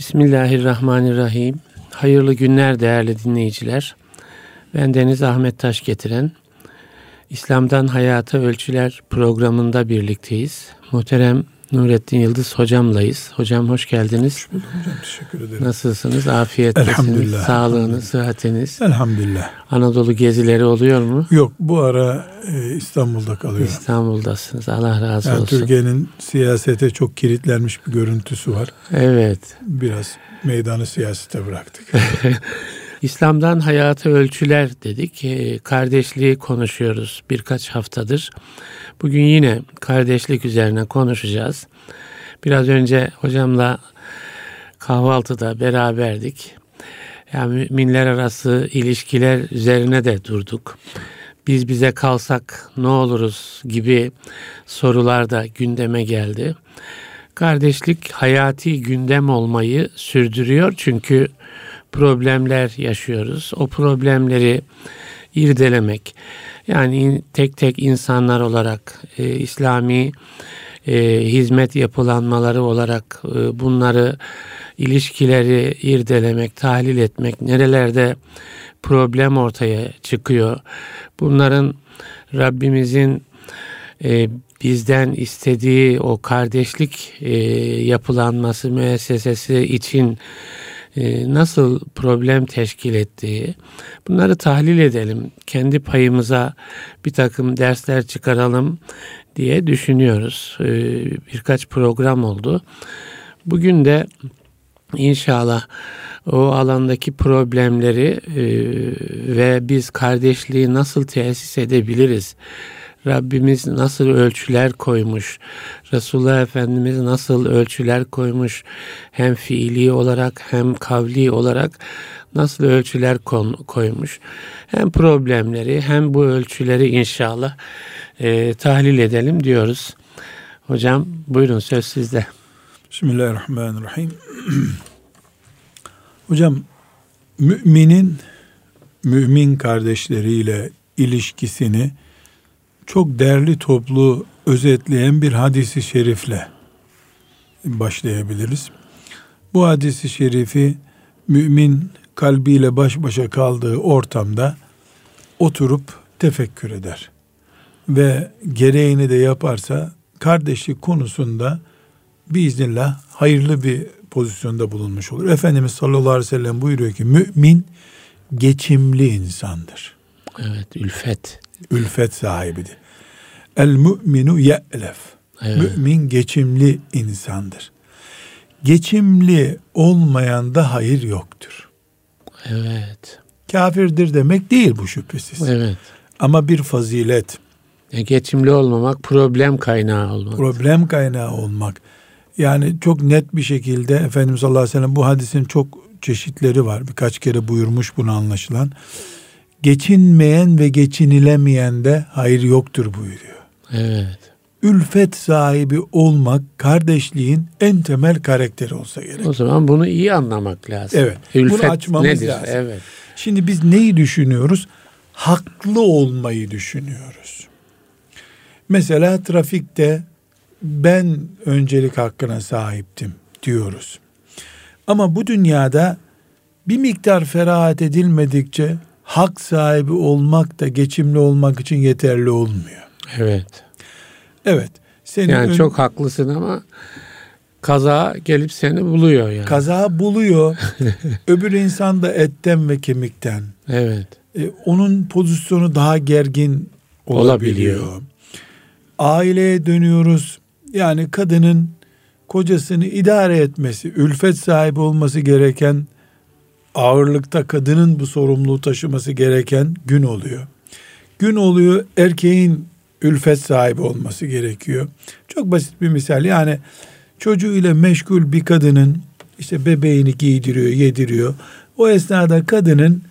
Bismillahirrahmanirrahim. Hayırlı günler değerli dinleyiciler. Ben Deniz Ahmet Taş getiren İslam'dan Hayata Ölçüler programında birlikteyiz. Muhterem Nurettin Yıldız hocamlayız. Hocam hoş geldiniz. Hoş bulduk hocam. Teşekkür ederim. Nasılsınız? Afiyettesiniz. Elhamdülillah. Sağlığınız, sıhhatiniz. Elhamdülillah. Anadolu gezileri oluyor mu? Yok bu ara e, İstanbul'da kalıyorum. İstanbul'dasınız. Allah razı yani olsun. Türkiye'nin siyasete çok kilitlenmiş bir görüntüsü var. Evet. Biraz meydanı siyasete bıraktık. İslam'dan hayata ölçüler dedik. E, kardeşliği konuşuyoruz birkaç haftadır. Bugün yine kardeşlik üzerine konuşacağız. Biraz önce hocamla kahvaltıda beraberdik. Yani müminler arası ilişkiler üzerine de durduk. Biz bize kalsak ne oluruz gibi sorular da gündeme geldi. Kardeşlik hayati gündem olmayı sürdürüyor çünkü problemler yaşıyoruz. O problemleri irdelemek, yani tek tek insanlar olarak e, İslami e, hizmet yapılanmaları olarak e, bunları ilişkileri irdelemek, tahlil etmek, nerelerde problem ortaya çıkıyor. Bunların Rabbimizin e, bizden istediği o kardeşlik e, yapılanması müessesesi için nasıl problem teşkil ettiği bunları tahlil edelim. Kendi payımıza bir takım dersler çıkaralım diye düşünüyoruz. E, birkaç program oldu. Bugün de inşallah o alandaki problemleri e, ve biz kardeşliği nasıl tesis edebiliriz? Rabbimiz nasıl ölçüler koymuş, Resulullah Efendimiz nasıl ölçüler koymuş, hem fiili olarak hem kavli olarak nasıl ölçüler koymuş. Hem problemleri hem bu ölçüleri inşallah e, tahlil edelim diyoruz. Hocam buyurun söz sizde. Bismillahirrahmanirrahim. Hocam müminin mümin kardeşleriyle ilişkisini çok değerli toplu özetleyen bir hadisi şerifle başlayabiliriz. Bu hadisi şerifi mümin kalbiyle baş başa kaldığı ortamda oturup tefekkür eder. Ve gereğini de yaparsa kardeşlik konusunda biiznillah hayırlı bir pozisyonda bulunmuş olur. Efendimiz sallallahu aleyhi ve sellem buyuruyor ki mümin geçimli insandır. Evet ülfet. Ülfet sahibidir. El müminu ye'lef. Evet. Mümin geçimli insandır. Geçimli olmayan da hayır yoktur. Evet. Kafirdir demek değil bu şüphesiz. Evet. Ama bir fazilet. E, geçimli olmamak problem kaynağı olmak. Problem kaynağı olmak. Yani çok net bir şekilde Efendimiz sallallahu aleyhi ve sellem bu hadisin çok çeşitleri var. Birkaç kere buyurmuş bunu anlaşılan. Geçinmeyen ve geçinilemeyen de hayır yoktur buyuruyor. Evet. Ülfet sahibi olmak kardeşliğin en temel karakteri olsa gerek. O zaman bunu iyi anlamak lazım. Evet. Ülfet bunu açmamız nedir? lazım. Evet. Şimdi biz neyi düşünüyoruz? Haklı olmayı düşünüyoruz. Mesela trafikte ben öncelik hakkına sahiptim diyoruz. Ama bu dünyada bir miktar ferahat edilmedikçe hak sahibi olmak da geçimli olmak için yeterli olmuyor. Evet. Evet. Senin yani ön... çok haklısın ama kaza gelip seni buluyor yani. Kaza buluyor. Öbür insan da etten ve kemikten. Evet. Ee, onun pozisyonu daha gergin olabiliyor. olabiliyor. Aileye dönüyoruz. Yani kadının kocasını idare etmesi, ülfet sahibi olması gereken ağırlıkta kadının bu sorumluluğu taşıması gereken gün oluyor. Gün oluyor erkeğin ülfet sahibi olması gerekiyor. Çok basit bir misal yani çocuğuyla meşgul bir kadının işte bebeğini giydiriyor, yediriyor. O esnada kadının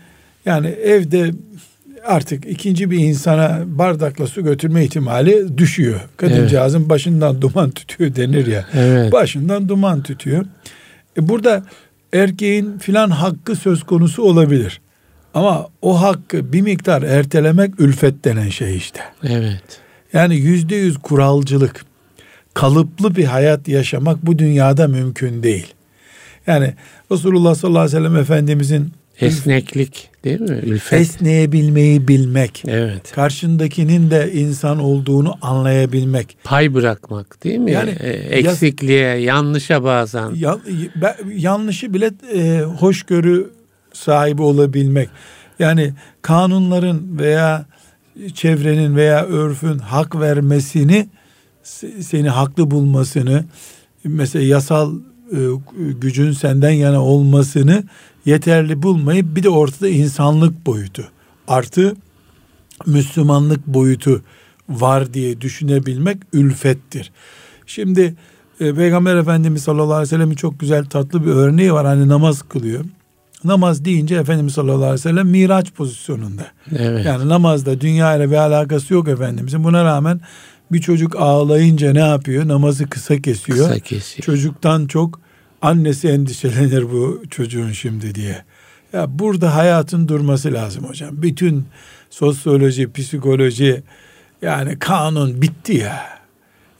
yani evde artık ikinci bir insana bardakla su götürme ihtimali düşüyor. Kadıncağızın evet. başından duman tütüyor denir ya. Evet. Başından duman tütüyor. E burada erkeğin filan hakkı söz konusu olabilir. Ama o hakkı bir miktar ertelemek ülfet denen şey işte. Evet. Yani yüzde yüz kuralcılık, kalıplı bir hayat yaşamak bu dünyada mümkün değil. Yani Resulullah sallallahu aleyhi ve sellem Efendimizin esneklik değil mi? Ülfet. Esneyebilmeyi bilmek. Evet. Karşındakinin de insan olduğunu anlayabilmek. Pay bırakmak değil mi? Yani e, eksikliğe, ya, yanlışa bazen. Ya, yanlışı bile e, hoşgörü sahibi olabilmek. Yani kanunların veya çevrenin veya örfün hak vermesini seni haklı bulmasını mesela yasal e, gücün senden yana olmasını yeterli bulmayıp bir de ortada insanlık boyutu artı Müslümanlık boyutu var diye düşünebilmek ülfettir. Şimdi e, Peygamber Efendimiz sallallahu aleyhi ve sellem'in çok güzel tatlı bir örneği var. Hani namaz kılıyor. Namaz deyince Efendimiz sallallahu aleyhi ve sellem miraç pozisyonunda. Evet. Yani namazda dünya ile bir alakası yok Efendimizin. Buna rağmen bir çocuk ağlayınca ne yapıyor? Namazı kısa kesiyor. Kısa kesiyor. Çocuktan çok annesi endişelenir bu çocuğun şimdi diye. Ya burada hayatın durması lazım hocam. Bütün sosyoloji, psikoloji yani kanun bitti ya.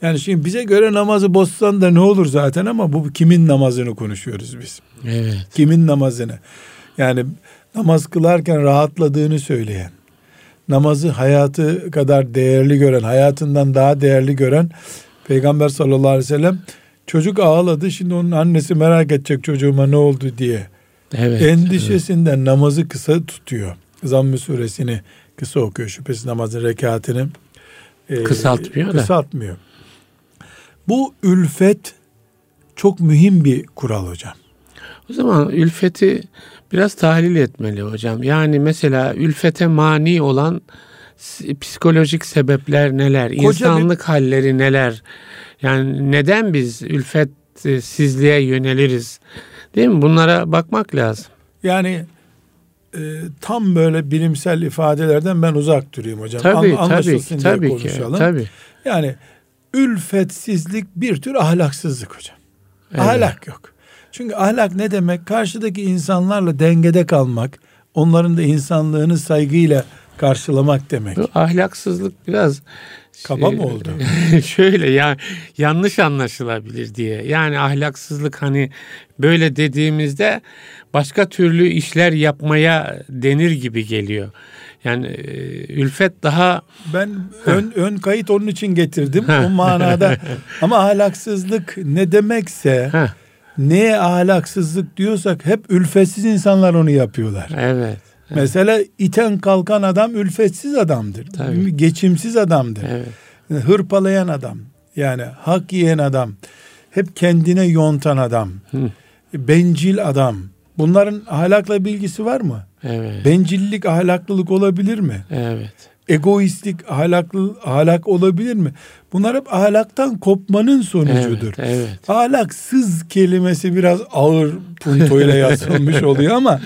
Yani şimdi bize göre namazı bozsan da ne olur zaten ama bu kimin namazını konuşuyoruz biz. Evet. Kimin namazını? Yani namaz kılarken rahatladığını söyleyen, namazı hayatı kadar değerli gören, hayatından daha değerli gören Peygamber sallallahu aleyhi ve sellem çocuk ağladı. Şimdi onun annesi merak edecek çocuğuma ne oldu diye. Evet. Endişesinden evet. namazı kısa tutuyor. Zamm-ı suresini kısa okuyor. Şüphesiz namazın rekatını e, kısaltmıyor, kısaltmıyor. Da. Bu ülfet çok mühim bir kural hocam. O zaman ülfeti biraz tahlil etmeli hocam. Yani mesela ülfete mani olan psikolojik sebepler neler? Koca insanlık bir... halleri neler? Yani neden biz ülfetsizliğe yöneliriz? Değil mi? Bunlara bakmak lazım. Yani e, tam böyle bilimsel ifadelerden ben uzak durayım hocam. Tabii, An, tabii, ki, tabii konuşalım. Ki, tabii. Yani ülfetsizlik bir tür ahlaksızlık hocam. Evet. Ahlak yok. Çünkü ahlak ne demek? Karşıdaki insanlarla dengede kalmak, onların da insanlığını saygıyla karşılamak demek. Bu ahlaksızlık biraz kaba mı oldu? şöyle ya yanlış anlaşılabilir diye. Yani ahlaksızlık hani böyle dediğimizde başka türlü işler yapmaya denir gibi geliyor. Yani e, ülfet daha ben ön, ön kayıt onun için getirdim o manada. Ama ahlaksızlık ne demekse neye ahlaksızlık diyorsak hep ülfetsiz insanlar onu yapıyorlar. Evet. Mesela iten kalkan adam ülfetsiz adamdır. Tabii. Geçimsiz adamdır. Evet. Hırpalayan adam. Yani hak yiyen adam. Hep kendine yontan adam. Hı. Bencil adam. Bunların ahlakla bilgisi var mı? Evet. Bencillik ahlaklılık olabilir mi? Evet. Egoistlik ahlaklı ahlak olabilir mi? Bunlar hep ahlaktan kopmanın sonucudur. Evet, evet. Ahlaksız kelimesi biraz ağır puntoyla yazılmış oluyor ama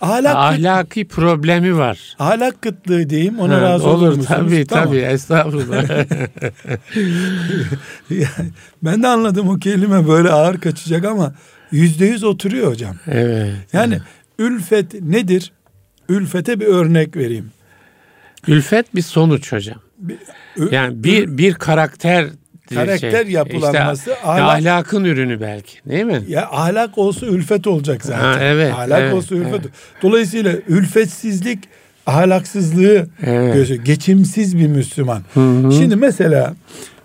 ahlak ahlaki problemi var. Ahlak kıtlığı diyeyim ona ha, razı olur, olur musunuz? Tabii tamam. tabii estağfurullah. ben de anladım o kelime böyle ağır kaçacak ama yüzde yüz oturuyor hocam. Evet. Yani evet. ülfet nedir? Ülfete bir örnek vereyim. Ülfet bir sonuç hocam. Bir, yani bir bir karakter karakter şey, yapılanması işte, ahlak, ahlakın ürünü belki değil mi? Ya ahlak olsa ülfet olacak zaten. Ha, evet. Ahlak evet, olsa ülfet. Evet. Dolayısıyla ülfetsizlik ahlaksızlığı evet. Gösteriyor. Geçimsiz bir Müslüman. Hı hı. Şimdi mesela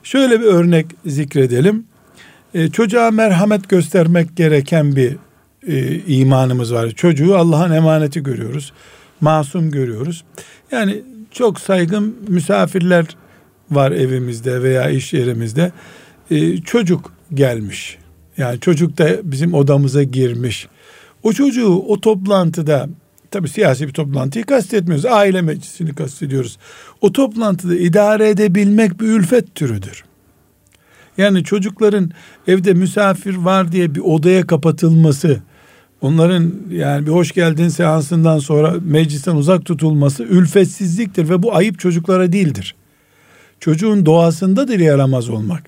şöyle bir örnek zikredelim. Ee, çocuğa merhamet göstermek gereken bir e, imanımız var. Çocuğu Allah'ın emaneti görüyoruz. Masum görüyoruz. Yani çok saygın misafirler var evimizde veya iş yerimizde. Ee, çocuk gelmiş. Yani çocuk da bizim odamıza girmiş. O çocuğu o toplantıda tabi siyasi bir toplantıyı kastetmiyoruz. Aile meclisini kastediyoruz. O toplantıda idare edebilmek bir ülfet türüdür. Yani çocukların evde misafir var diye bir odaya kapatılması, onların yani bir hoş geldin seansından sonra meclisten uzak tutulması ülfetsizliktir ve bu ayıp çocuklara değildir. Çocuğun doğasındadır yaramaz olmak.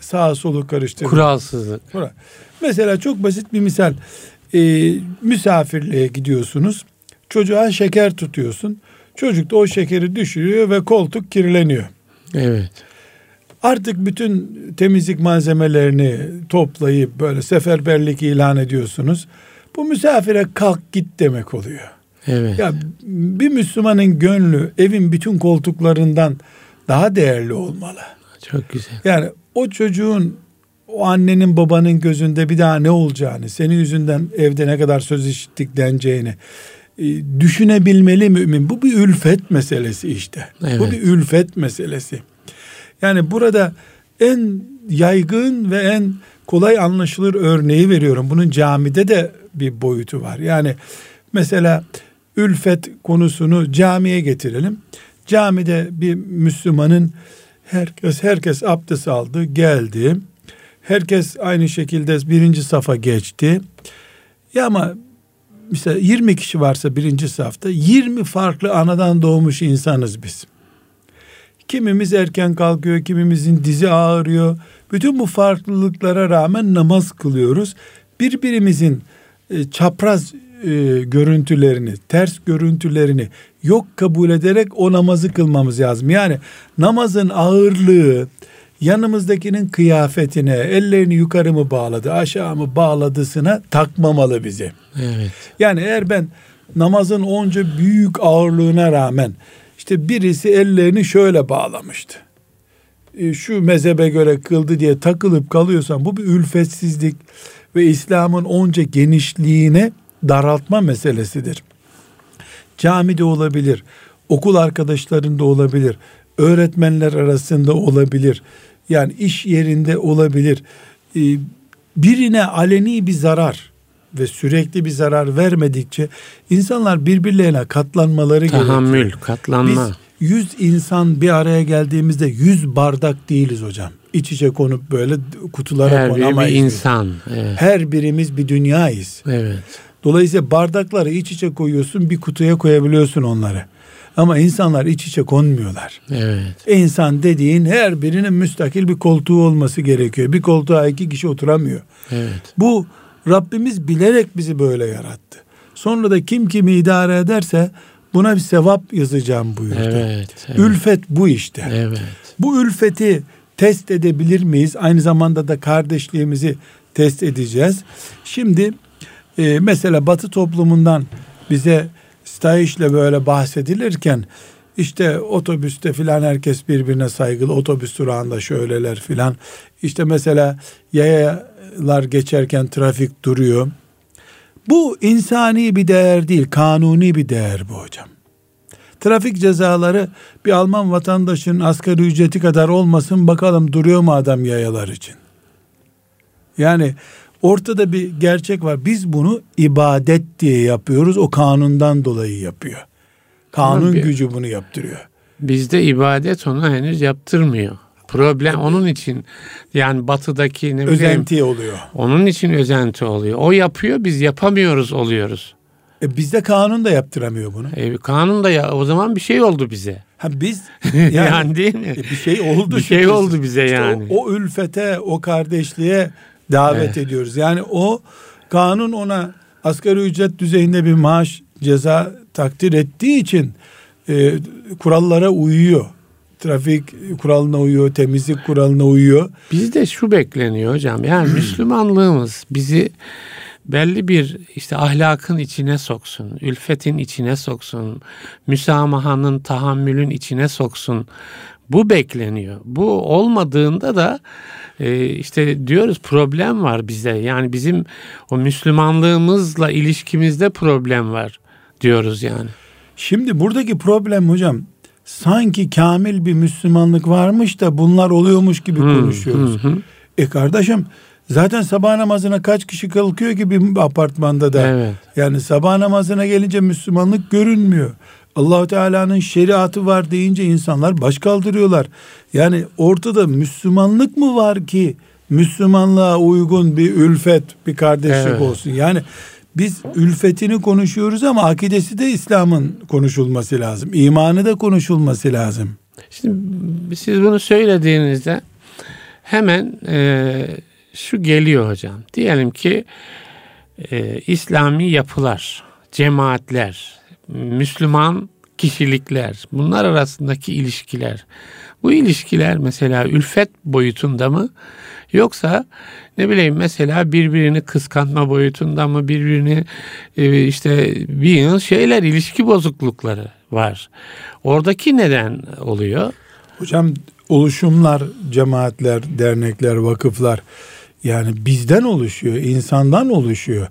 Sağa solu karıştırmak. Kuralsızlık. Mesela çok basit bir misal. Ee, misafirliğe gidiyorsunuz. Çocuğa şeker tutuyorsun. Çocuk da o şekeri düşürüyor ve koltuk kirleniyor. Evet. Artık bütün temizlik malzemelerini toplayıp böyle seferberlik ilan ediyorsunuz. Bu misafire kalk git demek oluyor. Evet. Ya bir Müslümanın gönlü evin bütün koltuklarından daha değerli olmalı. Çok güzel. Yani o çocuğun o annenin babanın gözünde bir daha ne olacağını, senin yüzünden evde ne kadar söz işittik deneceğini e, düşünebilmeli mümin. Bu bir ülfet meselesi işte. Evet. Bu bir ülfet meselesi. Yani burada en yaygın ve en kolay anlaşılır örneği veriyorum. Bunun camide de bir boyutu var. Yani mesela ülfet konusunu camiye getirelim. Camide bir Müslümanın herkes herkes abdest aldı, geldi. Herkes aynı şekilde birinci safa geçti. Ya ama mesela 20 kişi varsa birinci safta 20 farklı anadan doğmuş insanız biz. Kimimiz erken kalkıyor, kimimizin dizi ağrıyor. Bütün bu farklılıklara rağmen namaz kılıyoruz. Birbirimizin e, çapraz e, görüntülerini, ters görüntülerini yok kabul ederek o namazı kılmamız lazım. Yani namazın ağırlığı yanımızdakinin kıyafetine, ellerini yukarı mı bağladı, aşağı mı bağladısına takmamalı bizi. Evet. Yani eğer ben namazın onca büyük ağırlığına rağmen işte birisi ellerini şöyle bağlamıştı. E, şu mezhebe göre kıldı diye takılıp kalıyorsan bu bir ülfetsizlik ve İslam'ın onca genişliğine daraltma meselesidir. Camide olabilir, okul arkadaşlarında olabilir, öğretmenler arasında olabilir, yani iş yerinde olabilir. E, birine aleni bir zarar ve sürekli bir zarar vermedikçe insanlar birbirlerine katlanmaları Tahammül, gerekiyor. katlanma. Biz yüz insan bir araya geldiğimizde yüz bardak değiliz hocam. İç içe konup böyle kutulara Her biri bir konamayız. biz. insan. Evet. Her birimiz bir dünyayız. Evet. Dolayısıyla bardakları iç içe koyuyorsun bir kutuya koyabiliyorsun onları. Ama insanlar iç içe konmuyorlar. Evet. İnsan dediğin her birinin müstakil bir koltuğu olması gerekiyor. Bir koltuğa iki kişi oturamıyor. Evet. Bu Rabbimiz bilerek bizi böyle yarattı. Sonra da kim kimi idare ederse buna bir sevap yazacağım buyurdu. Evet. Evet. Ülfet bu işte. Evet. Bu ülfeti test edebilir miyiz? Aynı zamanda da kardeşliğimizi test edeceğiz. Şimdi e, mesela Batı toplumundan bize stayişle böyle bahsedilirken işte otobüste filan herkes birbirine saygılı otobüs durağında şöyleler filan işte mesela yayalar geçerken trafik duruyor bu insani bir değer değil kanuni bir değer bu hocam. Trafik cezaları bir Alman vatandaşının asgari ücreti kadar olmasın bakalım duruyor mu adam yayalar için? Yani ortada bir gerçek var. Biz bunu ibadet diye yapıyoruz o kanundan dolayı yapıyor. Kanun Ama bir- gücü bunu yaptırıyor. Bizde ibadet onu henüz yaptırmıyor. Problem onun için yani batıdaki ne bileyim özenti oluyor. onun için özenti oluyor. O yapıyor biz yapamıyoruz oluyoruz. E bizde kanun da yaptıramıyor bunu. E, kanun da ya o zaman bir şey oldu bize. Ha biz Yani, yani, değil mi? e, bir şey oldu. Bir şey oldu bize İşte yani. O, o ülfete, o kardeşliğe davet Evet. ediyoruz. Yani o kanun ona asgari ücret düzeyinde bir maaş ceza takdir ettiği için e, kurallara uyuyor. Trafik kuralına uyuyor, temizlik kuralına uyuyor. Bizde şu bekleniyor hocam. Yani Müslümanlığımız bizi belli bir işte ahlakın içine soksun, ülfetin içine soksun, müsamahanın, tahammülün içine soksun. Bu bekleniyor. Bu olmadığında da e, işte diyoruz problem var bizde. Yani bizim o Müslümanlığımızla ilişkimizde problem var diyoruz yani. Şimdi buradaki problem hocam sanki kamil bir Müslümanlık varmış da bunlar oluyormuş gibi konuşuyoruz. hı hı. E kardeşim zaten sabah namazına kaç kişi kalkıyor ki bir apartmanda da. Evet. Yani sabah namazına gelince Müslümanlık görünmüyor. Allahu Teala'nın şeriatı var deyince insanlar baş kaldırıyorlar. Yani ortada Müslümanlık mı var ki Müslümanlığa uygun bir ülfet, bir kardeşlik Evet. olsun? Yani biz ülfetini konuşuyoruz ama akidesi de İslam'ın konuşulması lazım. İmanı da konuşulması lazım. Şimdi siz bunu söylediğinizde hemen e, şu geliyor hocam. Diyelim ki e, İslami yapılar, cemaatler, Müslüman kişilikler, bunlar arasındaki ilişkiler. Bu ilişkiler mesela ülfet boyutunda mı yoksa ne bileyim mesela birbirini kıskanma boyutunda mı birbirini e, işte bir şeyler ilişki bozuklukları var. Oradaki neden oluyor? Hocam oluşumlar, cemaatler, dernekler, vakıflar yani bizden oluşuyor, insandan oluşuyor.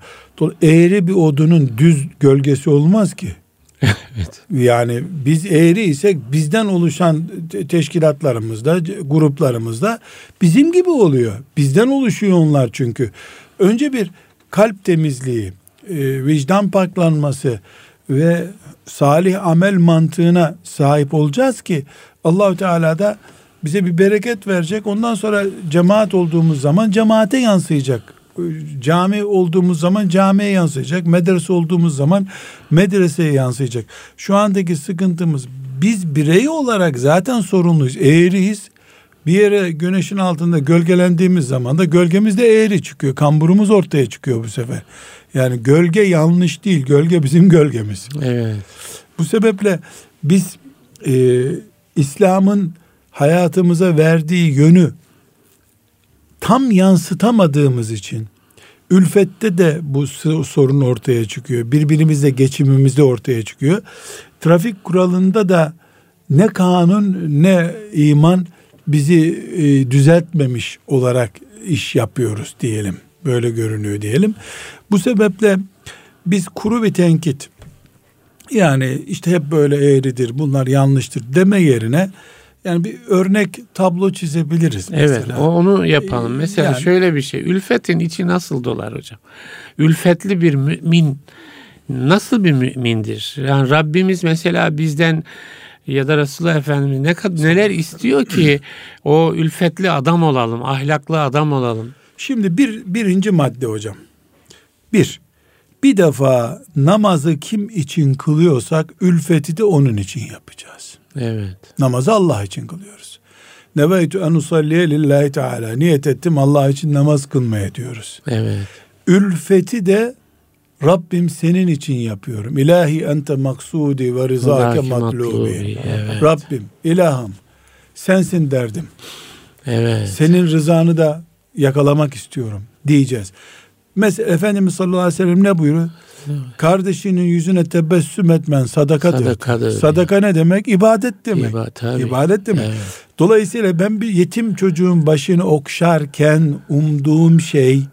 Eğri bir odunun düz gölgesi olmaz ki. evet. Yani biz eğri isek bizden oluşan teşkilatlarımızda, gruplarımızda bizim gibi oluyor. Bizden oluşuyor onlar çünkü. Önce bir kalp temizliği, e, vicdan paklanması ve salih amel mantığına sahip olacağız ki Allahü Teala da bize bir bereket verecek. Ondan sonra cemaat olduğumuz zaman cemaate yansıyacak. Cami olduğumuz zaman camiye yansıyacak. Medrese olduğumuz zaman medreseye yansıyacak. Şu andaki sıkıntımız biz birey olarak zaten sorumluyuz. Eğriyiz. Bir yere güneşin altında gölgelendiğimiz zaman da gölgemiz de eğri çıkıyor. Kamburumuz ortaya çıkıyor bu sefer. Yani gölge yanlış değil. Gölge bizim gölgemiz. Evet. Bu sebeple biz e, İslam'ın hayatımıza verdiği yönü tam yansıtamadığımız için ülfette de bu sorun ortaya çıkıyor. Birbirimizle geçimimizde ortaya çıkıyor. Trafik kuralında da ne kanun ne iman bizi e, düzeltmemiş olarak iş yapıyoruz diyelim. Böyle görünüyor diyelim. Bu sebeple biz kuru bir tenkit yani işte hep böyle eğridir bunlar yanlıştır deme yerine yani bir örnek tablo çizebiliriz mesela. Evet onu yapalım. Mesela yani, şöyle bir şey. Ülfetin içi nasıl dolar hocam? Ülfetli bir mümin nasıl bir mümindir? Yani Rabbimiz mesela bizden ya da Resulullah Efendimiz ne kadar neler istiyor ki o ülfetli adam olalım, ahlaklı adam olalım. Şimdi bir birinci madde hocam. Bir, bir defa namazı kim için kılıyorsak ülfeti de onun için yapacağız. Evet. Namazı Allah için kılıyoruz. Neveytü en usalliye lillahi teala. Niyet ettim Allah için namaz kılmaya diyoruz. Evet. Ülfeti de Rabbim senin için yapıyorum. İlahi ente maksudi ve rızake matlubi. Evet. Rabbim, ilahım sensin derdim. Evet. Senin rızanı da yakalamak istiyorum diyeceğiz. Mesela Efendimiz sallallahu aleyhi ve sellem ne buyuruyor? Kardeşinin yüzüne tebessüm etmen sadakadır. Sadakadır. Sadaka ne demek? İbadet demek. İba, tabii. İbadet demek. Evet. Dolayısıyla ben bir yetim çocuğun başını okşarken umduğum şey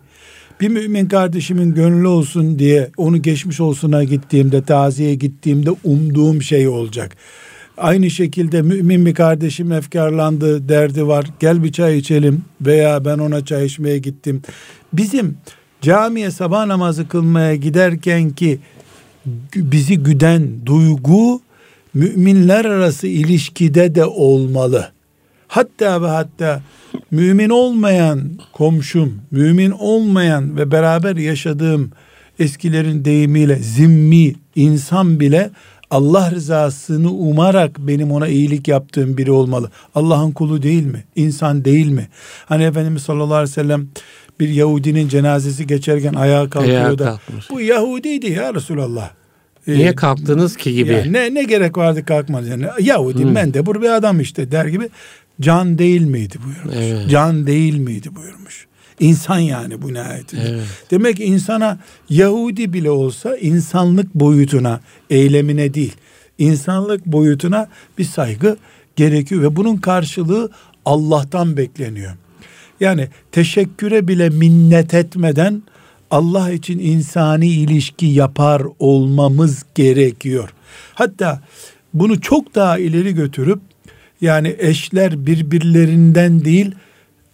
bir mümin kardeşimin gönlü olsun diye onu geçmiş olsuna gittiğimde, taziye gittiğimde umduğum şey olacak. Aynı şekilde mümin bir kardeşim efkarlandı, derdi var. Gel bir çay içelim veya ben ona çay içmeye gittim. Bizim camiye sabah namazı kılmaya giderken ki bizi güden duygu müminler arası ilişkide de olmalı. Hatta ve hatta mümin olmayan komşum, mümin olmayan ve beraber yaşadığım eskilerin deyimiyle zimmi insan bile Allah rızasını umarak benim ona iyilik yaptığım biri olmalı. Allah'ın kulu değil mi? İnsan değil mi? Hani Efendimiz sallallahu aleyhi ve sellem bir Yahudinin cenazesi geçerken ayağa kalkıyor ayağa da kalkmış. bu Yahudiydi ya Resulallah. Ee, Niye kalktınız ki gibi? Yani ne ne gerek vardı kalkmaz yani. Yahudi hmm. mendebur bir adam işte der gibi can değil miydi buyurmuş. Evet. Can değil miydi buyurmuş. İnsan yani bu nihayetinde. Evet. Demek ki insana Yahudi bile olsa insanlık boyutuna, eylemine değil, insanlık boyutuna bir saygı gerekiyor ve bunun karşılığı Allah'tan bekleniyor. Yani teşekküre bile minnet etmeden Allah için insani ilişki yapar olmamız gerekiyor. Hatta bunu çok daha ileri götürüp yani eşler birbirlerinden değil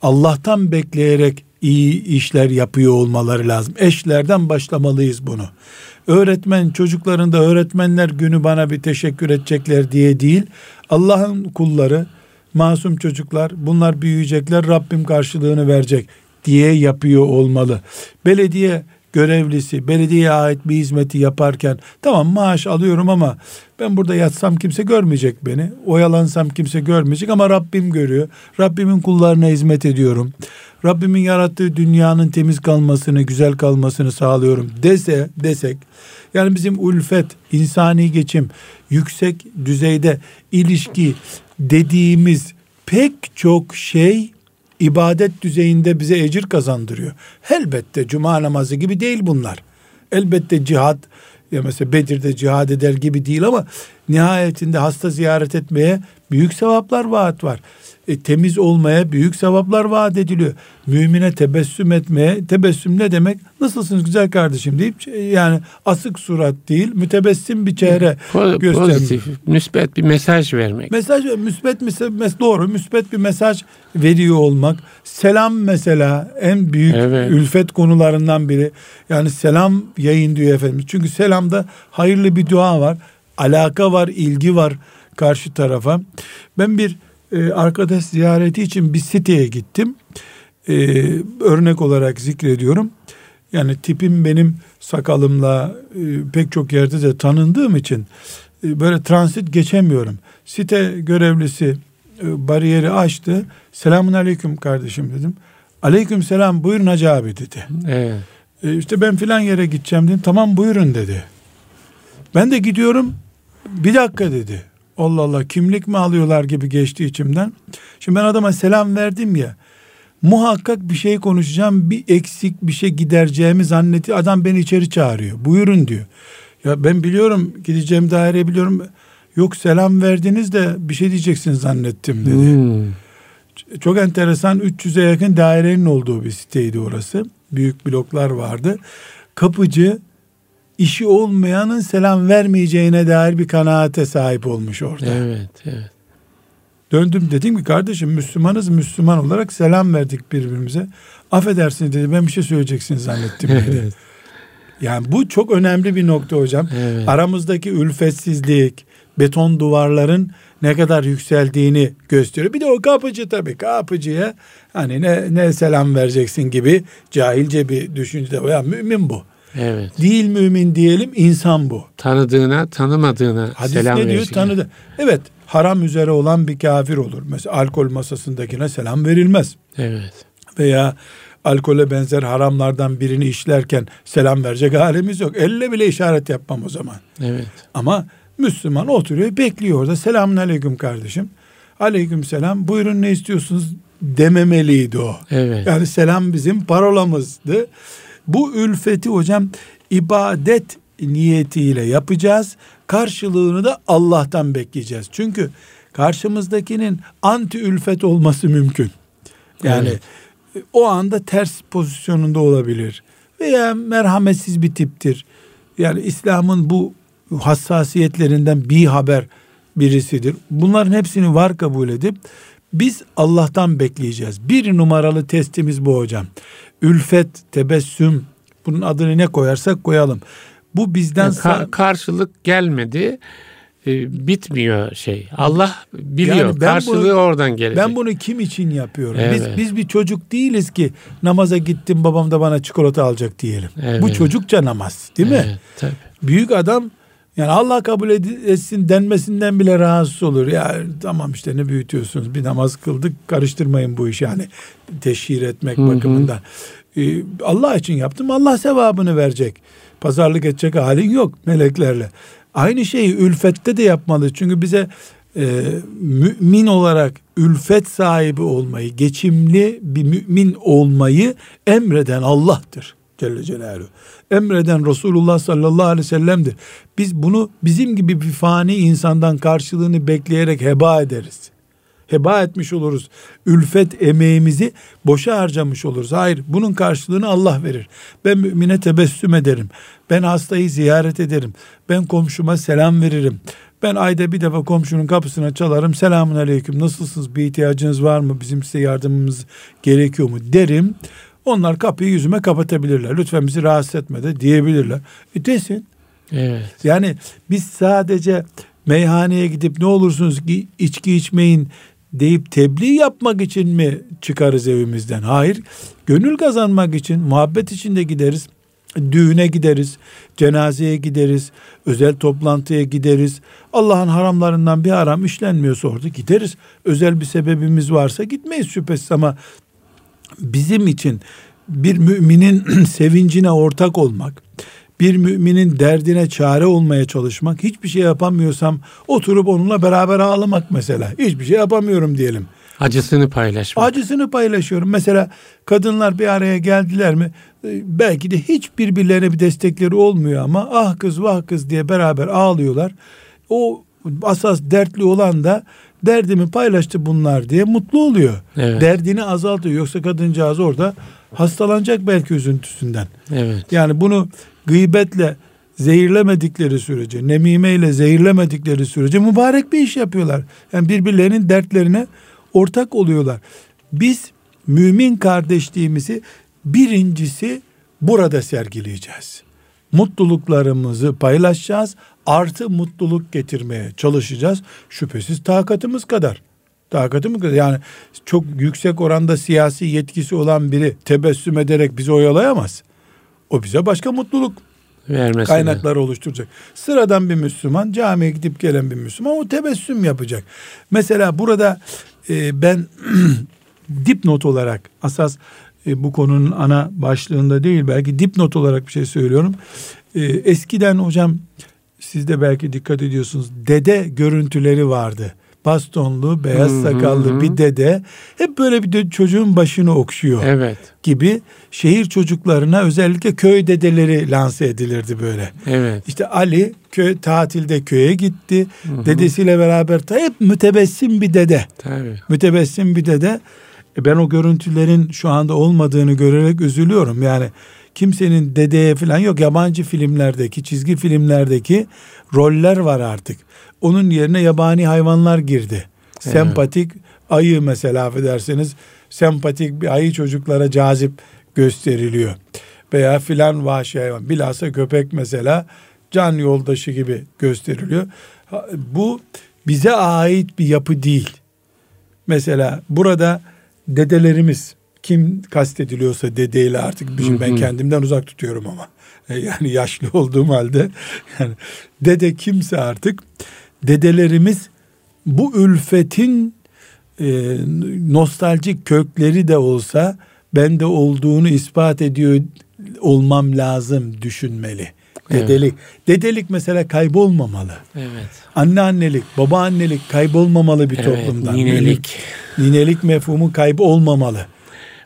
Allah'tan bekleyerek iyi işler yapıyor olmaları lazım. Eşlerden başlamalıyız bunu. Öğretmen çocuklarında öğretmenler günü bana bir teşekkür edecekler diye değil. Allah'ın kulları masum çocuklar bunlar büyüyecekler Rabbim karşılığını verecek diye yapıyor olmalı. Belediye görevlisi belediyeye ait bir hizmeti yaparken tamam maaş alıyorum ama ben burada yatsam kimse görmeyecek beni. Oyalansam kimse görmeyecek ama Rabbim görüyor. Rabbimin kullarına hizmet ediyorum. Rabbimin yarattığı dünyanın temiz kalmasını, güzel kalmasını sağlıyorum dese desek yani bizim ulfet, insani geçim, yüksek düzeyde ilişki dediğimiz pek çok şey ibadet düzeyinde bize ecir kazandırıyor. Elbette cuma namazı gibi değil bunlar. Elbette cihat ya mesela Bedir'de cihad eder gibi değil ama nihayetinde hasta ziyaret etmeye büyük sevaplar vaat var e, temiz olmaya büyük sevaplar vaat ediliyor. Mümine tebessüm etmeye, tebessüm ne demek? Nasılsınız güzel kardeşim deyip e, yani asık surat değil, mütebessim bir çehre göstermek. Pozitif, müsbet bir mesaj vermek. Mesaj, müsbet, mes doğru, müsbet bir mesaj veriyor olmak. Selam mesela en büyük evet. ülfet konularından biri. Yani selam yayın diyor Efendimiz. Çünkü selamda hayırlı bir dua var, alaka var, ilgi var karşı tarafa. Ben bir e, arkadaş ziyareti için bir siteye gittim. E, örnek olarak zikrediyorum. Yani tipim benim sakalımla e, pek çok yerde de tanındığım için e, böyle transit geçemiyorum. Site görevlisi e, bariyeri açtı. Selamun aleyküm kardeşim dedim. Aleyküm selam buyurun hacı abi dedi. Evet. E, işte ben filan yere gideceğim dedim. Tamam buyurun dedi. Ben de gidiyorum. Bir dakika dedi. Allah Allah kimlik mi alıyorlar gibi geçti içimden. Şimdi ben adama selam verdim ya. Muhakkak bir şey konuşacağım, bir eksik bir şey gidereceğimi zannetti. Adam beni içeri çağırıyor. Buyurun diyor. Ya ben biliyorum gideceğim daire biliyorum. Yok selam verdiniz de bir şey diyeceksiniz zannettim dedi. Hmm. Çok enteresan 300'e yakın dairenin olduğu bir siteydi orası. Büyük bloklar vardı. Kapıcı işi olmayanın selam vermeyeceğine dair bir kanaate sahip olmuş orada. Evet, evet. Döndüm dedim ki kardeşim Müslümanız Müslüman olarak selam verdik birbirimize. Affedersiniz dedi ben bir şey söyleyeceksiniz zannettim dedi. evet. Yani bu çok önemli bir nokta hocam. Evet. Aramızdaki ülfetsizlik, beton duvarların ne kadar yükseldiğini gösteriyor. Bir de o kapıcı tabii kapıcıya hani ne, ne selam vereceksin gibi cahilce bir düşünce de. Ya mümin bu. Evet. Değil mümin diyelim insan bu. Tanıdığına tanımadığına Hadis selam ne diyor? Tanıdı. Evet haram üzere olan bir kafir olur. Mesela alkol masasındakine selam verilmez. Evet. Veya alkole benzer haramlardan birini işlerken selam verecek halimiz yok. Elle bile işaret yapmam o zaman. Evet. Ama Müslüman oturuyor bekliyor orada. Selamun aleyküm kardeşim. Aleyküm selam. Buyurun ne istiyorsunuz dememeliydi o. Evet. Yani selam bizim parolamızdı. Bu ülfeti hocam ibadet niyetiyle yapacağız. Karşılığını da Allah'tan bekleyeceğiz. Çünkü karşımızdakinin anti ülfet olması mümkün. Yani evet. o anda ters pozisyonunda olabilir. Veya merhametsiz bir tiptir. Yani İslam'ın bu hassasiyetlerinden bir haber birisidir. Bunların hepsini var kabul edip biz Allah'tan bekleyeceğiz. Bir numaralı testimiz bu hocam ülfet, tebessüm bunun adını ne koyarsak koyalım. Bu bizden yani ka- karşılık gelmedi. E, bitmiyor şey. Allah biliyor. Yani karşılığı bunu, oradan gelecek. Ben bunu kim için yapıyorum? Evet. Biz biz bir çocuk değiliz ki namaza gittim babam da bana çikolata alacak diyelim. Evet. Bu çocukça namaz, değil mi? Evet, tabii. Büyük adam yani Allah kabul etsin denmesinden bile rahatsız olur. Ya tamam işte ne büyütüyorsunuz bir namaz kıldık karıştırmayın bu işi yani teşhir etmek Hı-hı. bakımından. Ee, Allah için yaptım Allah sevabını verecek. Pazarlık edecek halin yok meleklerle. Aynı şeyi ülfette de yapmalı. Çünkü bize e, mümin olarak ülfet sahibi olmayı, geçimli bir mümin olmayı emreden Allah'tır. Celle Celaluhu. Emreden Resulullah sallallahu aleyhi ve sellem'dir. Biz bunu bizim gibi bir fani insandan karşılığını bekleyerek heba ederiz. Heba etmiş oluruz. Ülfet emeğimizi boşa harcamış oluruz. Hayır bunun karşılığını Allah verir. Ben mümine tebessüm ederim. Ben hastayı ziyaret ederim. Ben komşuma selam veririm. Ben ayda bir defa komşunun kapısına çalarım. Selamun aleyküm nasılsınız bir ihtiyacınız var mı? Bizim size yardımımız gerekiyor mu derim. Onlar kapıyı yüzüme kapatabilirler. Lütfen bizi rahatsız etme de diyebilirler. E desin. Evet. Yani biz sadece meyhaneye gidip ne olursunuz ki içki içmeyin deyip tebliğ yapmak için mi çıkarız evimizden? Hayır. Gönül kazanmak için, muhabbet için de gideriz. Düğüne gideriz, cenazeye gideriz, özel toplantıya gideriz. Allah'ın haramlarından bir haram işlenmiyorsa orada gideriz. Özel bir sebebimiz varsa gitmeyiz şüphesiz ama bizim için bir müminin sevincine ortak olmak, bir müminin derdine çare olmaya çalışmak, hiçbir şey yapamıyorsam oturup onunla beraber ağlamak mesela. Hiçbir şey yapamıyorum diyelim. Acısını paylaşmak. Acısını paylaşıyorum. Mesela kadınlar bir araya geldiler mi e, belki de hiç birbirlerine bir destekleri olmuyor ama ah kız vah kız diye beraber ağlıyorlar. O asas dertli olan da derdimi paylaştı bunlar diye mutlu oluyor. Evet. Derdini azaltıyor. Yoksa kadıncağız orada hastalanacak belki üzüntüsünden. Evet. Yani bunu gıybetle zehirlemedikleri sürece, nemimeyle zehirlemedikleri sürece mübarek bir iş yapıyorlar. Yani birbirlerinin dertlerine ortak oluyorlar. Biz mümin kardeşliğimizi birincisi burada sergileyeceğiz. Mutluluklarımızı paylaşacağız. Artı mutluluk getirmeye çalışacağız. Şüphesiz takatımız kadar. Takatımız kadar. Yani çok yüksek oranda siyasi yetkisi olan biri tebessüm ederek bizi oyalayamaz. O bize başka mutluluk Vermesine. kaynakları oluşturacak. Sıradan bir Müslüman, camiye gidip gelen bir Müslüman o tebessüm yapacak. Mesela burada e, ben dipnot olarak asas e, bu konunun ana başlığında değil belki dipnot olarak bir şey söylüyorum. E, eskiden hocam siz de belki dikkat ediyorsunuz dede görüntüleri vardı bastonlu, beyaz sakallı hı hı. bir dede hep böyle bir de çocuğun başını okşuyor. Evet. Gibi şehir çocuklarına özellikle köy dedeleri lanse edilirdi böyle. Evet. İşte Ali köy tatilde köye gitti. Hı hı. Dedesiyle beraber hep mütebessim bir dede. Tabii. Mütebessim bir dede. E ben o görüntülerin şu anda olmadığını görerek üzülüyorum. Yani kimsenin dedeye falan yok. Yabancı filmlerdeki, çizgi filmlerdeki roller var artık. Onun yerine yabani hayvanlar girdi. Evet. Sempatik ayı mesela affedersiniz. Sempatik bir ayı çocuklara cazip gösteriliyor. Veya filan vahşi hayvan. Bilhassa köpek mesela can yoldaşı gibi gösteriliyor. Bu bize ait bir yapı değil. Mesela burada dedelerimiz kim kastediliyorsa dedeyle artık ben kendimden uzak tutuyorum ama e, yani yaşlı olduğum halde yani dede kimse artık dedelerimiz bu ülfetin e, nostaljik kökleri de olsa bende olduğunu ispat ediyor olmam lazım düşünmeli. Dedelik. Evet. Dedelik mesela kaybolmamalı. Evet. Anneannelik, babaannelik kaybolmamalı bir evet, toplumdan. Ninelik. Ninelik mefhumu kaybolmamalı.